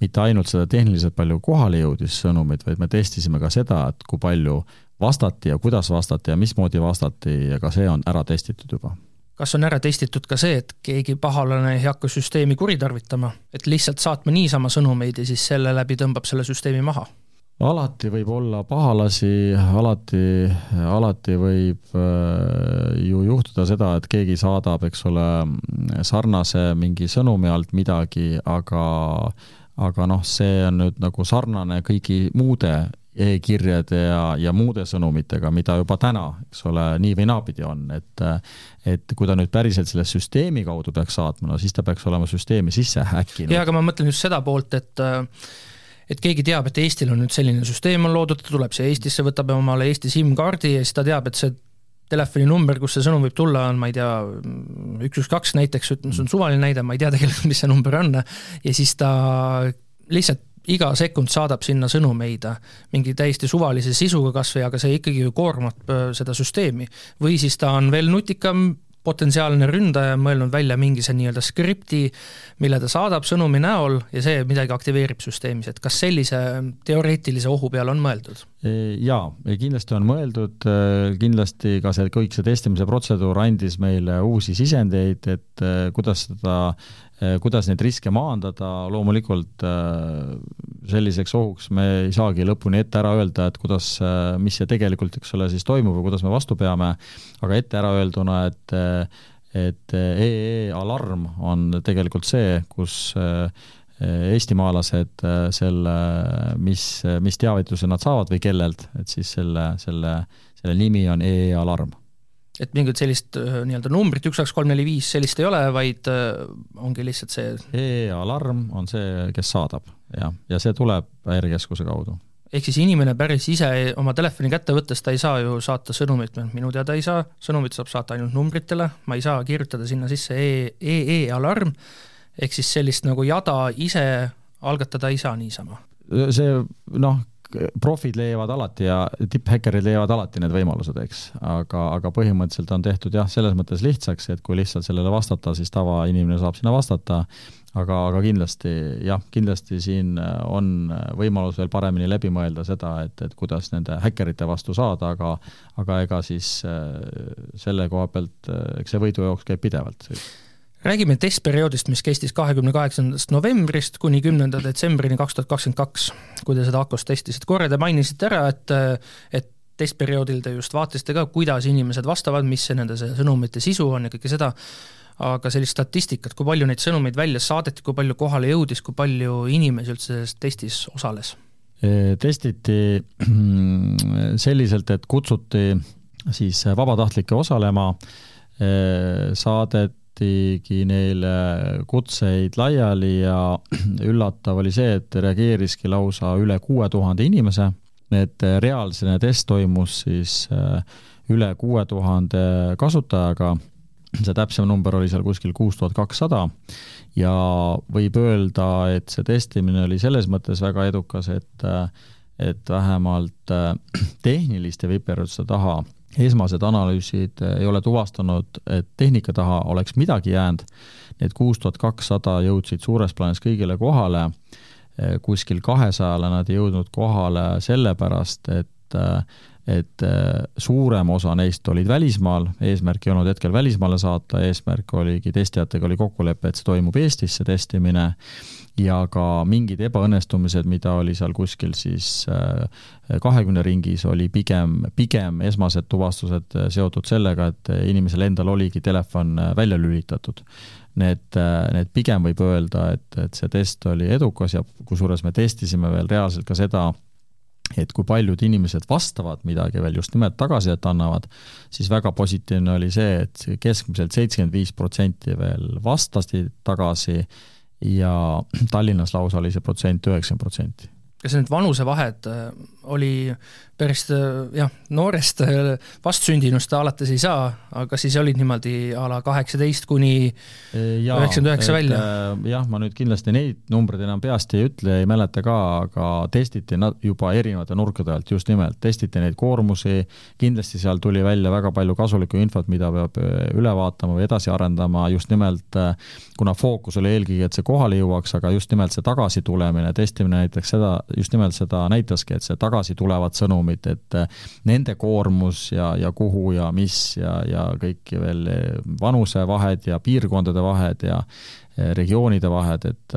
mitte ainult seda tehniliselt palju kohale jõudis sõnumeid, vaid me testisime ka seda, et kui palju vastati ja kuidas vastati ja mismoodi vastati ja ka see on ära testitud juba. kas on ära testitud ka see, et keegi pahalane ei hakka süsteemi kuritarvitama, et lihtsalt saatma niisama sõnumeid ja siis selle läbi tõmbab selle süsteemi maha? Alati võib olla pahalasi, alati, alati võib äh, ju juhtuda seda, et keegi saadab, eks ole, sarnase mingi sõnumi alt midagi, aga aga noh, see on nüüd nagu sarnane kõigi muude e-kirjade ja, ja muude sõnumitega, mida juba täna, eks ole, nii või naapidi on, et et kui ta nüüd päriselt selle süsteemi kaudu peaks saatma, no siis ta peaks olema süsteemi sisse häkkinud. jaa, aga ma mõtlen just seda poolt, et et keegi teab, et Eestil on nüüd selline süsteem on loodud, ta tuleb siia Eestisse, võtab omale Eesti SIM-kaardi ja siis ta teab, et see telefoninumber, kus see sõnum võib tulla, on ma ei tea, üks, üks, kaks näiteks, see on suvaline näide, ma ei tea tegelikult, mis see number on, ja siis ta lihtsalt iga sekund saadab sinna sõnumeid, mingi täiesti suvalise sisuga kas või, aga see ikkagi ju koormab äh, seda süsteemi. või siis ta on veel nutikam, potentsiaalne ründaja on mõelnud välja mingi see nii-öelda skripti, mille ta saadab sõnumi näol ja see midagi aktiveerib süsteemis, et kas sellise teoreetilise ohu peale on mõeldud? Jaa, kindlasti on mõeldud, kindlasti ka see, kõik see testimise protseduur andis meile uusi sisendeid, et kuidas seda kuidas neid riske maandada, loomulikult eh, selliseks ohuks me ei saagi lõpuni ette ära öelda, et kuidas, eh, mis see tegelikult, eks ole, siis toimub või kuidas me vastu peame, aga ette ära öelduna, et et EE alarm on tegelikult see, kus eestimaalased selle, mis, mis teavituse nad saavad või kellelt, et siis selle, selle, selle nimi on EE alarm et mingit sellist äh, nii-öelda numbrit üks, kaks, kolm, neli, viis, sellist ei ole, vaid äh, ongi lihtsalt see e-alarm on see, kes saadab, jah, ja see tuleb Häirekeskuse kaudu. ehk siis inimene päris ise oma telefoni kätte võttes, ta ei saa ju saata sõnumit, minu teada ei saa, sõnumit saab saata ainult numbritele, ma ei saa kirjutada sinna sisse e-e-alarm, ehk siis sellist nagu jada ise algatada ei saa niisama. See noh, profid leiavad alati ja tipphäkkerid leiavad alati need võimalused, eks, aga, aga põhimõtteliselt on tehtud jah, selles mõttes lihtsaks, et kui lihtsalt sellele vastata, siis tavainimene saab sinna vastata, aga, aga kindlasti jah, kindlasti siin on võimalus veel paremini läbi mõelda seda, et, et kuidas nende häkkerite vastu saada, aga aga ega siis äh, selle koha pealt, eks see võidujooks käib pidevalt räägime testperioodist, mis kestis kahekümne kaheksandast novembrist kuni kümnenda detsembrini kaks tuhat kakskümmend kaks, kui te seda Akos testisite. korra te mainisite ära, et, et testperioodil te just vaatasite ka, kuidas inimesed vastavad, mis see nende see sõnumite sisu on ja kõike seda, aga sellist statistikat, kui palju neid sõnumeid välja saadeti, kui palju kohale jõudis, kui palju inimesi üldse selles testis osales? testiti [CLEARS THROAT] selliselt, et kutsuti siis vabatahtlikke osalema, saadet saadetigi neile kutseid laiali ja [CLEARS THROAT] üllatav oli see, et reageeriski lausa üle kuue tuhande inimese, et reaalsene test toimus siis äh, üle kuue tuhande kasutajaga, see täpsem number oli seal kuskil kuus tuhat kakssada. Ja võib öelda, et see testimine oli selles mõttes väga edukas, et et vähemalt äh, [CLEARS THROAT] tehniliste viperuste taha esmased analüüsid ei ole tuvastanud, et tehnika taha oleks midagi jäänud, need kuus tuhat kakssada jõudsid suures plaanis kõigile kohale, kuskil kahesajale nad ei jõudnud kohale sellepärast, et et suurem osa neist olid välismaal, eesmärk ei olnud hetkel välismaale saata, eesmärk oligi, testijatega oli kokkulepe, et see toimub Eestis, see testimine, ja ka mingid ebaõnnestumised, mida oli seal kuskil siis äh, kahekümne ringis, oli pigem, pigem esmased tuvastused äh, seotud sellega, et inimesel endal oligi telefon äh, välja lülitatud. Need, need pigem võib öelda, et, et see test oli edukas ja kusjuures me testisime veel reaalselt ka seda, et kui paljud inimesed vastavad midagi veel just nimelt tagasisidet annavad, siis väga positiivne oli see, et keskmiselt seitsekümmend viis protsenti veel vastasid tagasi ja Tallinnas lausa oli see protsent üheksakümmend protsenti. Kas need vanusevahed äh, oli päris äh, jah, noorest äh, vastsündinust alates ei saa, aga siis olid niimoodi a la kaheksateist kuni üheksakümmend üheksa välja? jah, ma nüüd kindlasti neid numbreid enam peast ei ütle, ei mäleta ka, aga testiti nad juba erinevate nurkade alt, just nimelt, testiti neid koormusi, kindlasti seal tuli välja väga palju kasulikku infot, mida peab üle vaatama või edasi arendama, just nimelt kuna fookus oli eelkõige, et see kohale jõuaks, aga just nimelt see tagasitulemine, testimine näiteks seda, just nimelt seda näitaski, et see tagasi tulevad sõnumid, et eh, nende koormus ja, ja kuhu ja mis ja, ja kõik veel eh, vanusevahed ja piirkondade vahed ja eh, regioonide vahed, et,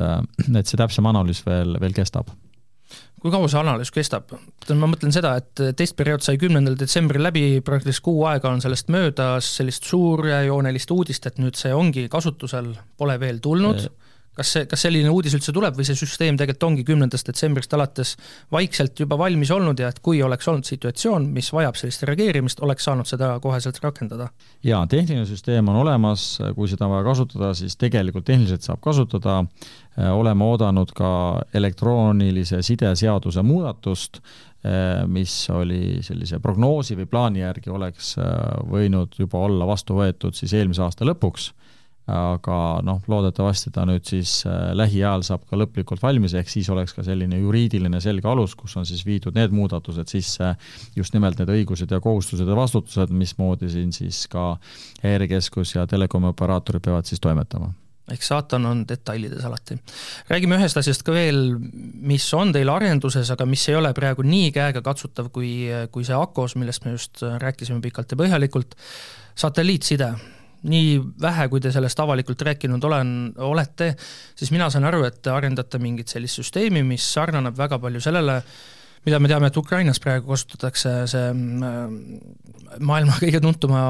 et see täpsem analüüs veel, veel kestab. Kui kaua see analüüs kestab? ma mõtlen seda, et testperiood sai kümnendal detsembril läbi, praktiliselt kuu aega on sellest möödas, sellist suurejoonelist uudist, et nüüd see ongi kasutusel, pole veel tulnud kas see, kas selline uudis üldse tuleb või see süsteem tegelikult ongi kümnendast detsembrist alates vaikselt juba valmis olnud ja et kui oleks olnud situatsioon, mis vajab sellist reageerimist, oleks saanud seda koheselt rakendada? jaa, tehniline süsteem on olemas, kui seda on vaja kasutada, siis tegelikult tehniliselt saab kasutada, oleme oodanud ka elektroonilise side seaduse muudatust, mis oli sellise prognoosi või plaani järgi oleks võinud juba olla vastu võetud siis eelmise aasta lõpuks aga noh, loodetavasti ta nüüd siis äh, lähiajal saab ka lõplikult valmis, ehk siis oleks ka selline juriidiline selge alus, kus on siis viidud need muudatused sisse, just nimelt need õigused ja kohustused ja vastutused, mismoodi siin siis ka häirekeskus ja telekomi operaatorid peavad siis toimetama. Eks saatan on detailides alati. räägime ühest asjast ka veel, mis on teil arenduses, aga mis ei ole praegu nii käegakatsutav kui, kui see AKOS, millest me just rääkisime pikalt ja põhjalikult, satelliitside nii vähe, kui te sellest avalikult rääkinud olen, olete, siis mina saan aru, et te arendate mingit sellist süsteemi, mis sarnaneb väga palju sellele, mida me teame, et Ukrainas praegu kasutatakse, see mm, maailma [LAUGHS] kõige tuntuma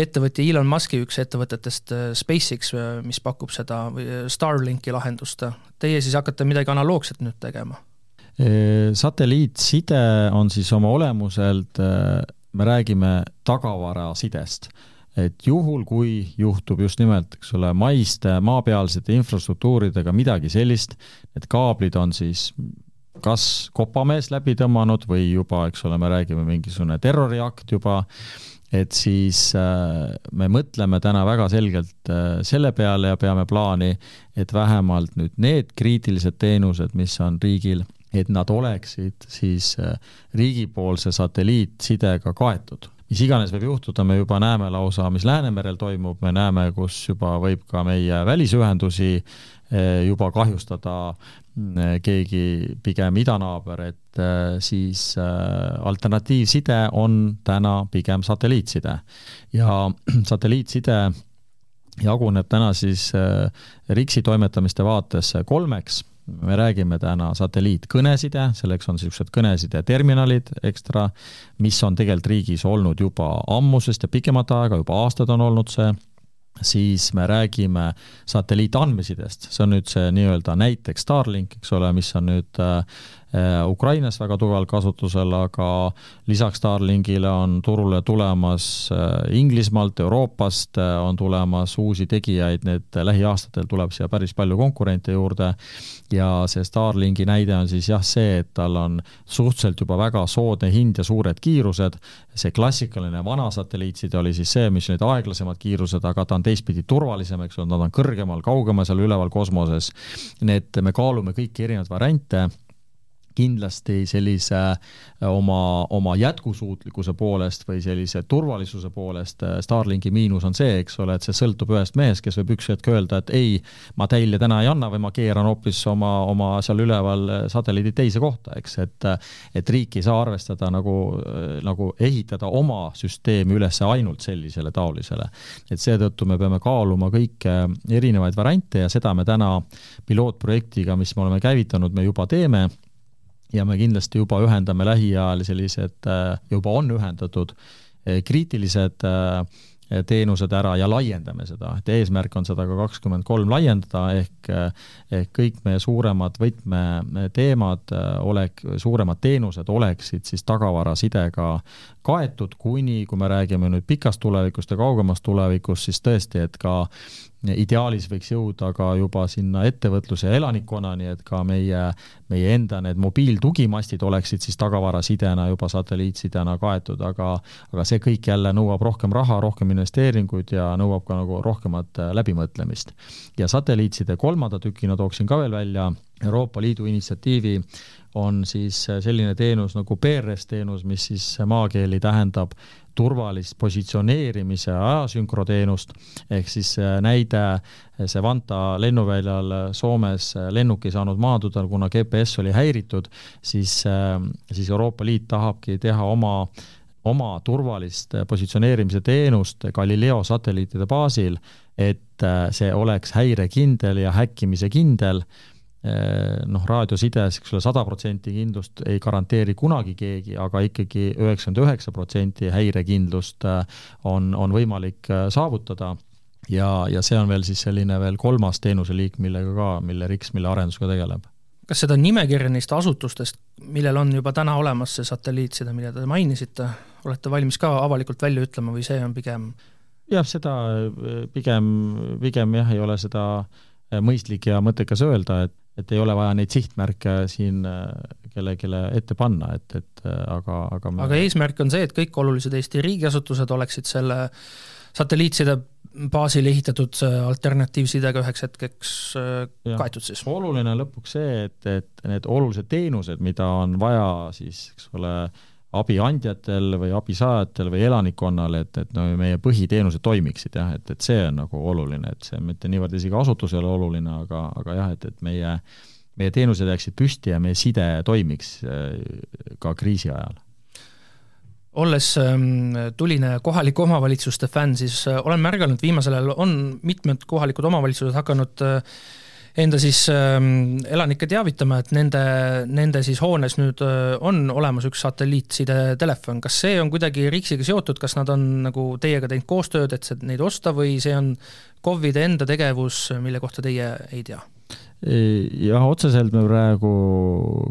ettevõtja Elon Musk'i üks ettevõtetest, äh, SpaceX, äh, mis pakub seda Starlinki lahendust. Teie siis hakkate midagi analoogset nüüd tegema? satelliitside on siis oma olemuselt, me räägime tagavarasidest et juhul, kui juhtub just nimelt, eks ole, maiste maapealsete infrastruktuuridega midagi sellist, et kaablid on siis kas kopamees läbi tõmmanud või juba, eks ole, me räägime mingisugune terroriakt juba, et siis äh, me mõtleme täna väga selgelt äh, selle peale ja peame plaani, et vähemalt nüüd need kriitilised teenused, mis on riigil, et nad oleksid siis äh, riigipoolse satelliitsidega kaetud mis iganes võib juhtuda, me juba näeme lausa, mis Läänemerel toimub, me näeme, kus juba võib ka meie välisühendusi eh, juba kahjustada mm, keegi pigem idanaaber, et eh, siis eh, alternatiivside on täna pigem satelliitside. ja [CLEARS THROAT] satelliitside jaguneb täna siis RIKS-i toimetamiste vaates kolmeks me räägime täna satelliitkõneside, selleks on niisugused kõnesideterminalid ekstra, mis on tegelikult riigis olnud juba ammusest ja pikemat aega, juba aastaid on olnud see, siis me räägime satelliitandmesidest, see on nüüd see nii-öelda näiteks Starlink, eks ole, mis on nüüd Äh, Ukrainas väga tugevalt kasutusel, aga lisaks Starlinkile on turule tulemas äh, Inglismaalt, Euroopast äh, on tulemas uusi tegijaid, need lähiaastatel tuleb siia päris palju konkurente juurde. Ja see Starlinki näide on siis jah, see, et tal on suhteliselt juba väga soodne hind ja suured kiirused, see klassikaline vana satelliitside oli siis see, mis olid aeglasemad kiirused, aga ta on teistpidi turvalisem, eks ole, nad on kõrgemal, kaugemal seal üleval kosmoses. Need, me kaalume kõiki erinevaid variante kindlasti sellise äh, oma, oma jätkusuutlikkuse poolest või sellise turvalisuse poolest äh, Starlinki miinus on see, eks ole, et see sõltub ühest mehest, kes võib üks hetk öelda, et ei, ma teile täna ei anna või ma keeran hoopis oma, oma seal üleval äh, satelliidid teise kohta, eks, et et riik ei saa arvestada nagu, nagu ehitada oma süsteemi üles ainult sellisele taolisele. et seetõttu me peame kaaluma kõiki erinevaid variante ja seda me täna pilootprojektiga, mis me oleme käivitanud, me juba teeme ja me kindlasti juba ühendame lähiajal sellised, äh, juba on ühendatud äh, kriitilised äh, teenused ära ja laiendame seda, et eesmärk on seda ka kakskümmend kolm laiendada, ehk ehk kõik meie suuremad võtmeteemad olek-, suuremad teenused oleksid siis tagavarasidega kaetud, kuni, kui me räägime nüüd pikast tulevikust ja kaugemast tulevikust, siis tõesti, et ka ideaalis võiks jõuda ka juba sinna ettevõtluse ja elanikkonnani, et ka meie, meie enda need mobiiltugimastid oleksid siis tagavarasidena juba satelliitsidena kaetud, aga aga see kõik jälle nõuab rohkem raha, rohkem investeeringuid ja nõuab ka nagu rohkemat äh, läbimõtlemist. ja satelliitside kolmanda tükina tooksin ka veel välja Euroopa Liidu initsiatiivi on siis äh, selline teenus nagu PRS teenus, mis siis maakeeli tähendab turvalist positsioneerimise ajasünkroteenust, ehk siis äh, näide, äh, see Vanta lennuväljal Soomes lennuk ei saanud maanduda, kuna GPS oli häiritud, siis, siis Euroopa Liit tahabki teha oma oma turvalist positsioneerimise teenust Galileo satelliitide baasil, et see oleks häirekindel ja häkkimise kindel noh, raadiosides, eks ole, sada protsenti kindlust ei garanteeri kunagi keegi, aga ikkagi üheksakümmend üheksa protsenti häirekindlust eh, on, on võimalik eh, saavutada ja, ja see on veel siis selline veel kolmas teenuseliik, millega ka, mille RIKS, mille arendusega tegeleb. kas seda nimekirja neist asutustest, millel on juba täna olemas see satelliitside, mida te mainisite, olete valmis ka avalikult välja ütlema või see on pigem jah, seda pigem, pigem jah, ei ole seda mõistlik ja mõttekas öelda, et, et ei ole vaja neid sihtmärke siin äh, kellelegi ette panna, et, et aga, aga me... aga eesmärk on see, et kõik olulised Eesti riigiasutused oleksid selle satelliitside baasil ehitatud alternatiivsidega üheks hetkeks ja. kaetud siis? oluline on lõpuks see, et, et need olulised teenused, mida on vaja siis, eks ole, abiandjatel või abisaajatel või elanikkonnal, et, et no meie põhiteenused toimiksid jah, et, et see on nagu oluline, et see mitte niivõrd isegi asutus ei ole oluline, aga, aga jah, et, et meie, meie teenused jääksid püsti ja meie side toimiks äh, ka kriisi ajal. Olles ähm, tuline kohalike omavalitsuste fänn, siis äh, olen märganud, viimasel ajal on mitmed kohalikud omavalitsused hakanud äh, enda siis ähm, elanikke teavitama, et nende, nende siis hoones nüüd äh, on olemas üks satelliitsidetelefon, kas see on kuidagi RIKS-iga seotud, kas nad on nagu teiega teinud koostööd, et neid osta või see on KOV-ide enda tegevus, mille kohta teie ei tea? jah, otseselt me praegu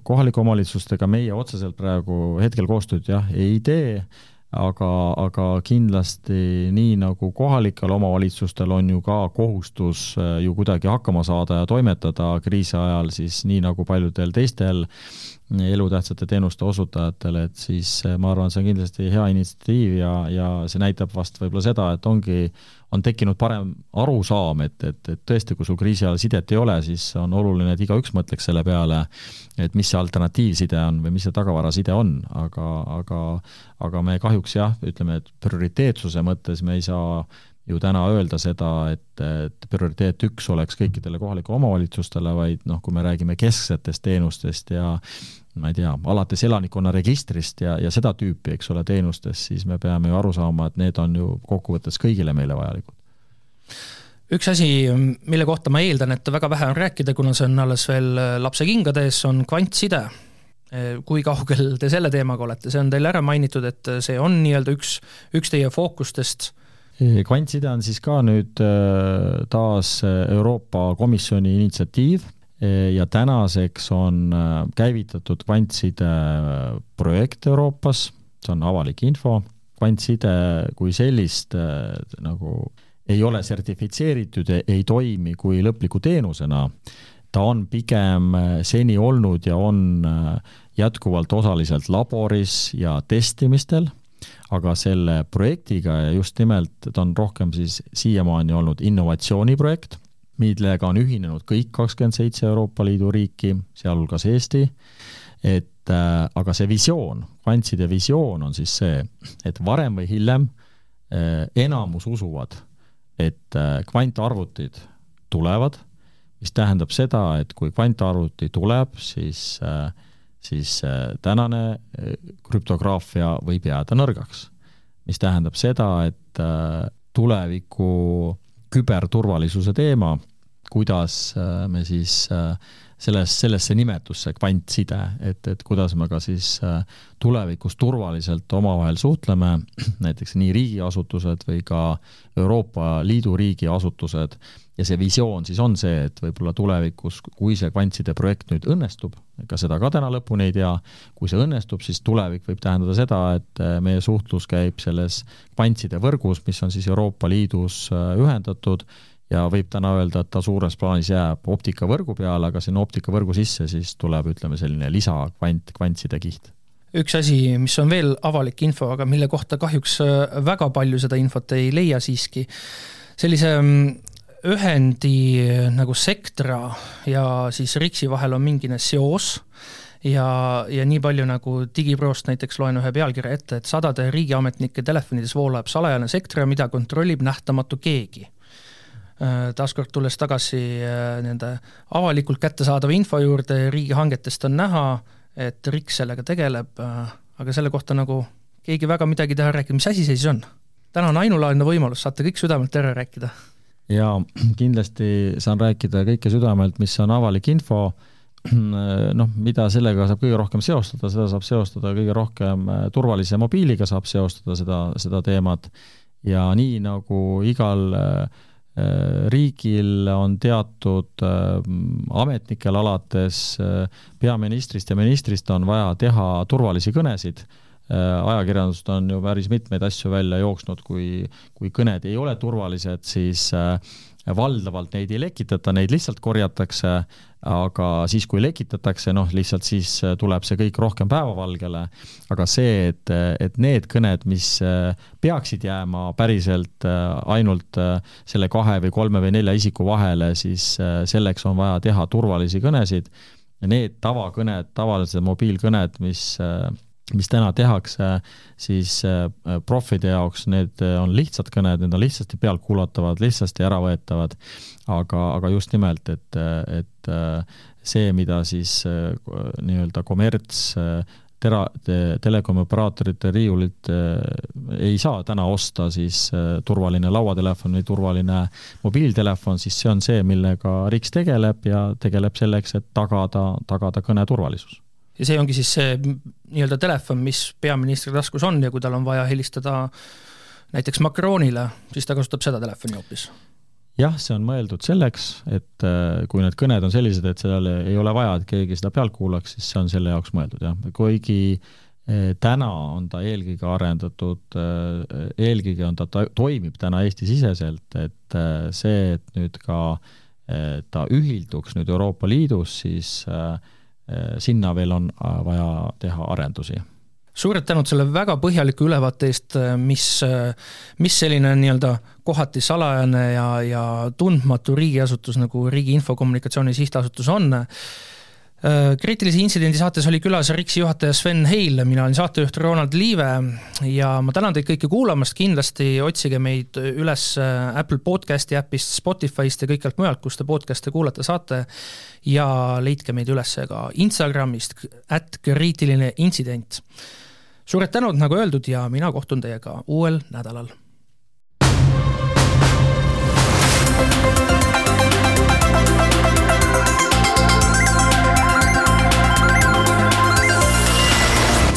kohalike omavalitsustega, meie otseselt praegu hetkel koostööd jah, ei tee aga, aga kindlasti nii nagu kohalikel omavalitsustel on ju ka kohustus äh, ju kuidagi hakkama saada ja toimetada kriisi ajal, siis nii nagu paljudel teistel elutähtsate teenuste osutajatel, et siis äh, ma arvan, see on kindlasti hea initsiatiiv ja, ja see näitab vast võib-olla seda, et ongi, on tekkinud parem arusaam, et, et, et tõesti, kui sul kriisi ajal sidet ei ole, siis on oluline, et igaüks mõtleks selle peale, et mis see alternatiivside on või mis see tagavaraside on, aga, aga aga me kahjuks jah, ütleme, et prioriteetsuse mõttes me ei saa ju täna öelda seda, et, et prioriteet üks oleks kõikidele kohalikele omavalitsustele, vaid noh, kui me räägime kesksetest teenustest ja ma ei tea, alates elanikkonna registrist ja, ja seda tüüpi, eks ole, teenustest, siis me peame ju aru saama, et need on ju kokkuvõttes kõigile meile vajalikud. Üks asi, mille kohta ma eeldan, et väga vähe on rääkida, kuna see on alles veel lapse kingades, on kvantside. kui kaugel te selle teemaga olete, see on teil ära mainitud, et see on nii-öelda üks, üks teie fookustest. Kvantside on siis ka nüüd äh, taas Euroopa Komisjoni initsiatiiv ja tänaseks on äh, käivitatud kvantside äh, projekt Euroopas, see on avalik info, kvantside kui sellist äh, nagu ei ole sertifitseeritud ei toimi kui lõpliku teenusena, ta on pigem seni olnud ja on jätkuvalt osaliselt laboris ja testimistel, aga selle projektiga ja just nimelt ta on rohkem siis siiamaani olnud innovatsiooniprojekt millega on ühinenud kõik kakskümmend seitse Euroopa Liidu riiki, sealhulgas Eesti, et äh, aga see visioon, kvantside visioon on siis see, et varem või hiljem äh, enamus usuvad, et äh, kvantarvutid tulevad, mis tähendab seda, et kui kvantarvuti tuleb, siis äh, siis äh, tänane äh, krüptograafia võib jääda nõrgaks. mis tähendab seda, et äh, tuleviku küberturvalisuse teema, kuidas äh, me siis äh, selles, sellesse nimetusse kvantside, et, et kuidas me ka siis äh, tulevikus turvaliselt omavahel suhtleme, [CLEARS THROAT] näiteks nii riigiasutused või ka Euroopa Liidu riigiasutused, ja see visioon siis on see, et võib-olla tulevikus, kui see kvantside projekt nüüd õnnestub, ega seda ka täna lõpuni ei tea, kui see õnnestub, siis tulevik võib tähendada seda, et meie suhtlus käib selles kvantside võrgus, mis on siis Euroopa Liidus ühendatud ja võib täna öelda, et ta suures plaanis jääb optikavõrgu peale, aga sinna optikavõrgu sisse siis tuleb, ütleme, selline lisakvant, kvantside kiht. Üks asi, mis on veel avalik info, aga mille kohta kahjuks äh, väga palju seda infot ei leia siiski, sellise mm, ühendi äh, nagu Sectra ja siis RIKS-i vahel on mingine seos ja, ja nii palju nagu Digiprost näiteks loen ühe pealkirja ette, et sadade riigiametnike telefonides voolab salajane Sectra, mida kontrollib nähtamatu keegi Äh, taaskord tulles tagasi äh, nende avalikult kättesaadava info juurde, riigihangetest on näha, et RIK sellega tegeleb, äh, aga selle kohta nagu keegi väga midagi teha ei rääkinud, mis asi see siis on? täna on ainulaadne võimalus, saate kõik südamelt ära rääkida. Jaa, kindlasti saan rääkida kõike südamelt, mis on avalik info, noh, mida sellega saab kõige rohkem seostada, seda saab seostada kõige rohkem turvalise mobiiliga saab seostada seda, seda teemat. Ja nii nagu igal äh, riigil on teatud ametnikel alates peaministrist ja ministrist on vaja teha turvalisi kõnesid ajakirjandusest on ju päris mitmeid asju välja jooksnud, kui, kui kõned ei ole turvalised, siis valdavalt neid ei lekitata, neid lihtsalt korjatakse, aga siis, kui lekitatakse, noh, lihtsalt siis tuleb see kõik rohkem päevavalgele, aga see, et, et need kõned, mis peaksid jääma päriselt ainult selle kahe või kolme või nelja isiku vahele, siis selleks on vaja teha turvalisi kõnesid. Need tavakõned, tavalised mobiilkõned, mis mis täna tehakse, siis äh, profide jaoks need äh, on lihtsad kõned, need on lihtsasti pealtkuulatavad, lihtsasti äravõetavad, aga, aga just nimelt, et, et äh, see, mida siis nii-öelda kommerts tera-, telekomioperaatorite riiulilt ei saa täna osta, siis turvaline lauatelefon või turvaline mobiiltelefon, siis see on see, millega RIKS tegeleb ja tegeleb selleks, et tagada, tagada kõne turvalisus ja see ongi siis see nii-öelda telefon, mis peaministri taskus on ja kui tal on vaja helistada näiteks Macronile, siis ta kasutab seda telefoni hoopis? jah, see on mõeldud selleks, et äh, kui need kõned on sellised, et seal ei ole vaja, et keegi seda pealt kuulaks, siis see on selle jaoks mõeldud, jah, kuigi äh, täna on ta eelkõige arendatud, äh, eelkõige on ta, ta toimib täna Eesti-siseselt, et see, et nüüd ka ta ühilduks nüüd Euroopa Liidus, siis äh, sinna veel on äh, vaja teha arendusi. Suured tänud selle väga põhjaliku ülevaate eest, äh, mis, mis selline nii-öelda kohati salajane ja, ja tundmatu riigiasutus nagu Riigi Infokommunikatsiooni Sihtasutus on. Äh, kriitilise intsidendi saates oli külas RIKS-i juhataja Sven Heil, mina olin saatejuht Ronald Liive ja ma tänan teid kõiki kuulamast, kindlasti otsige meid üles äh, Apple podcasti äpist, Spotify'st ja kõikjalt mujalt, kus te podcast'e kuulata saate ja leidke meid üles ka Instagramist, at kriitiline intsident. suured tänud, nagu öeldud, ja mina kohtun teiega uuel nädalal.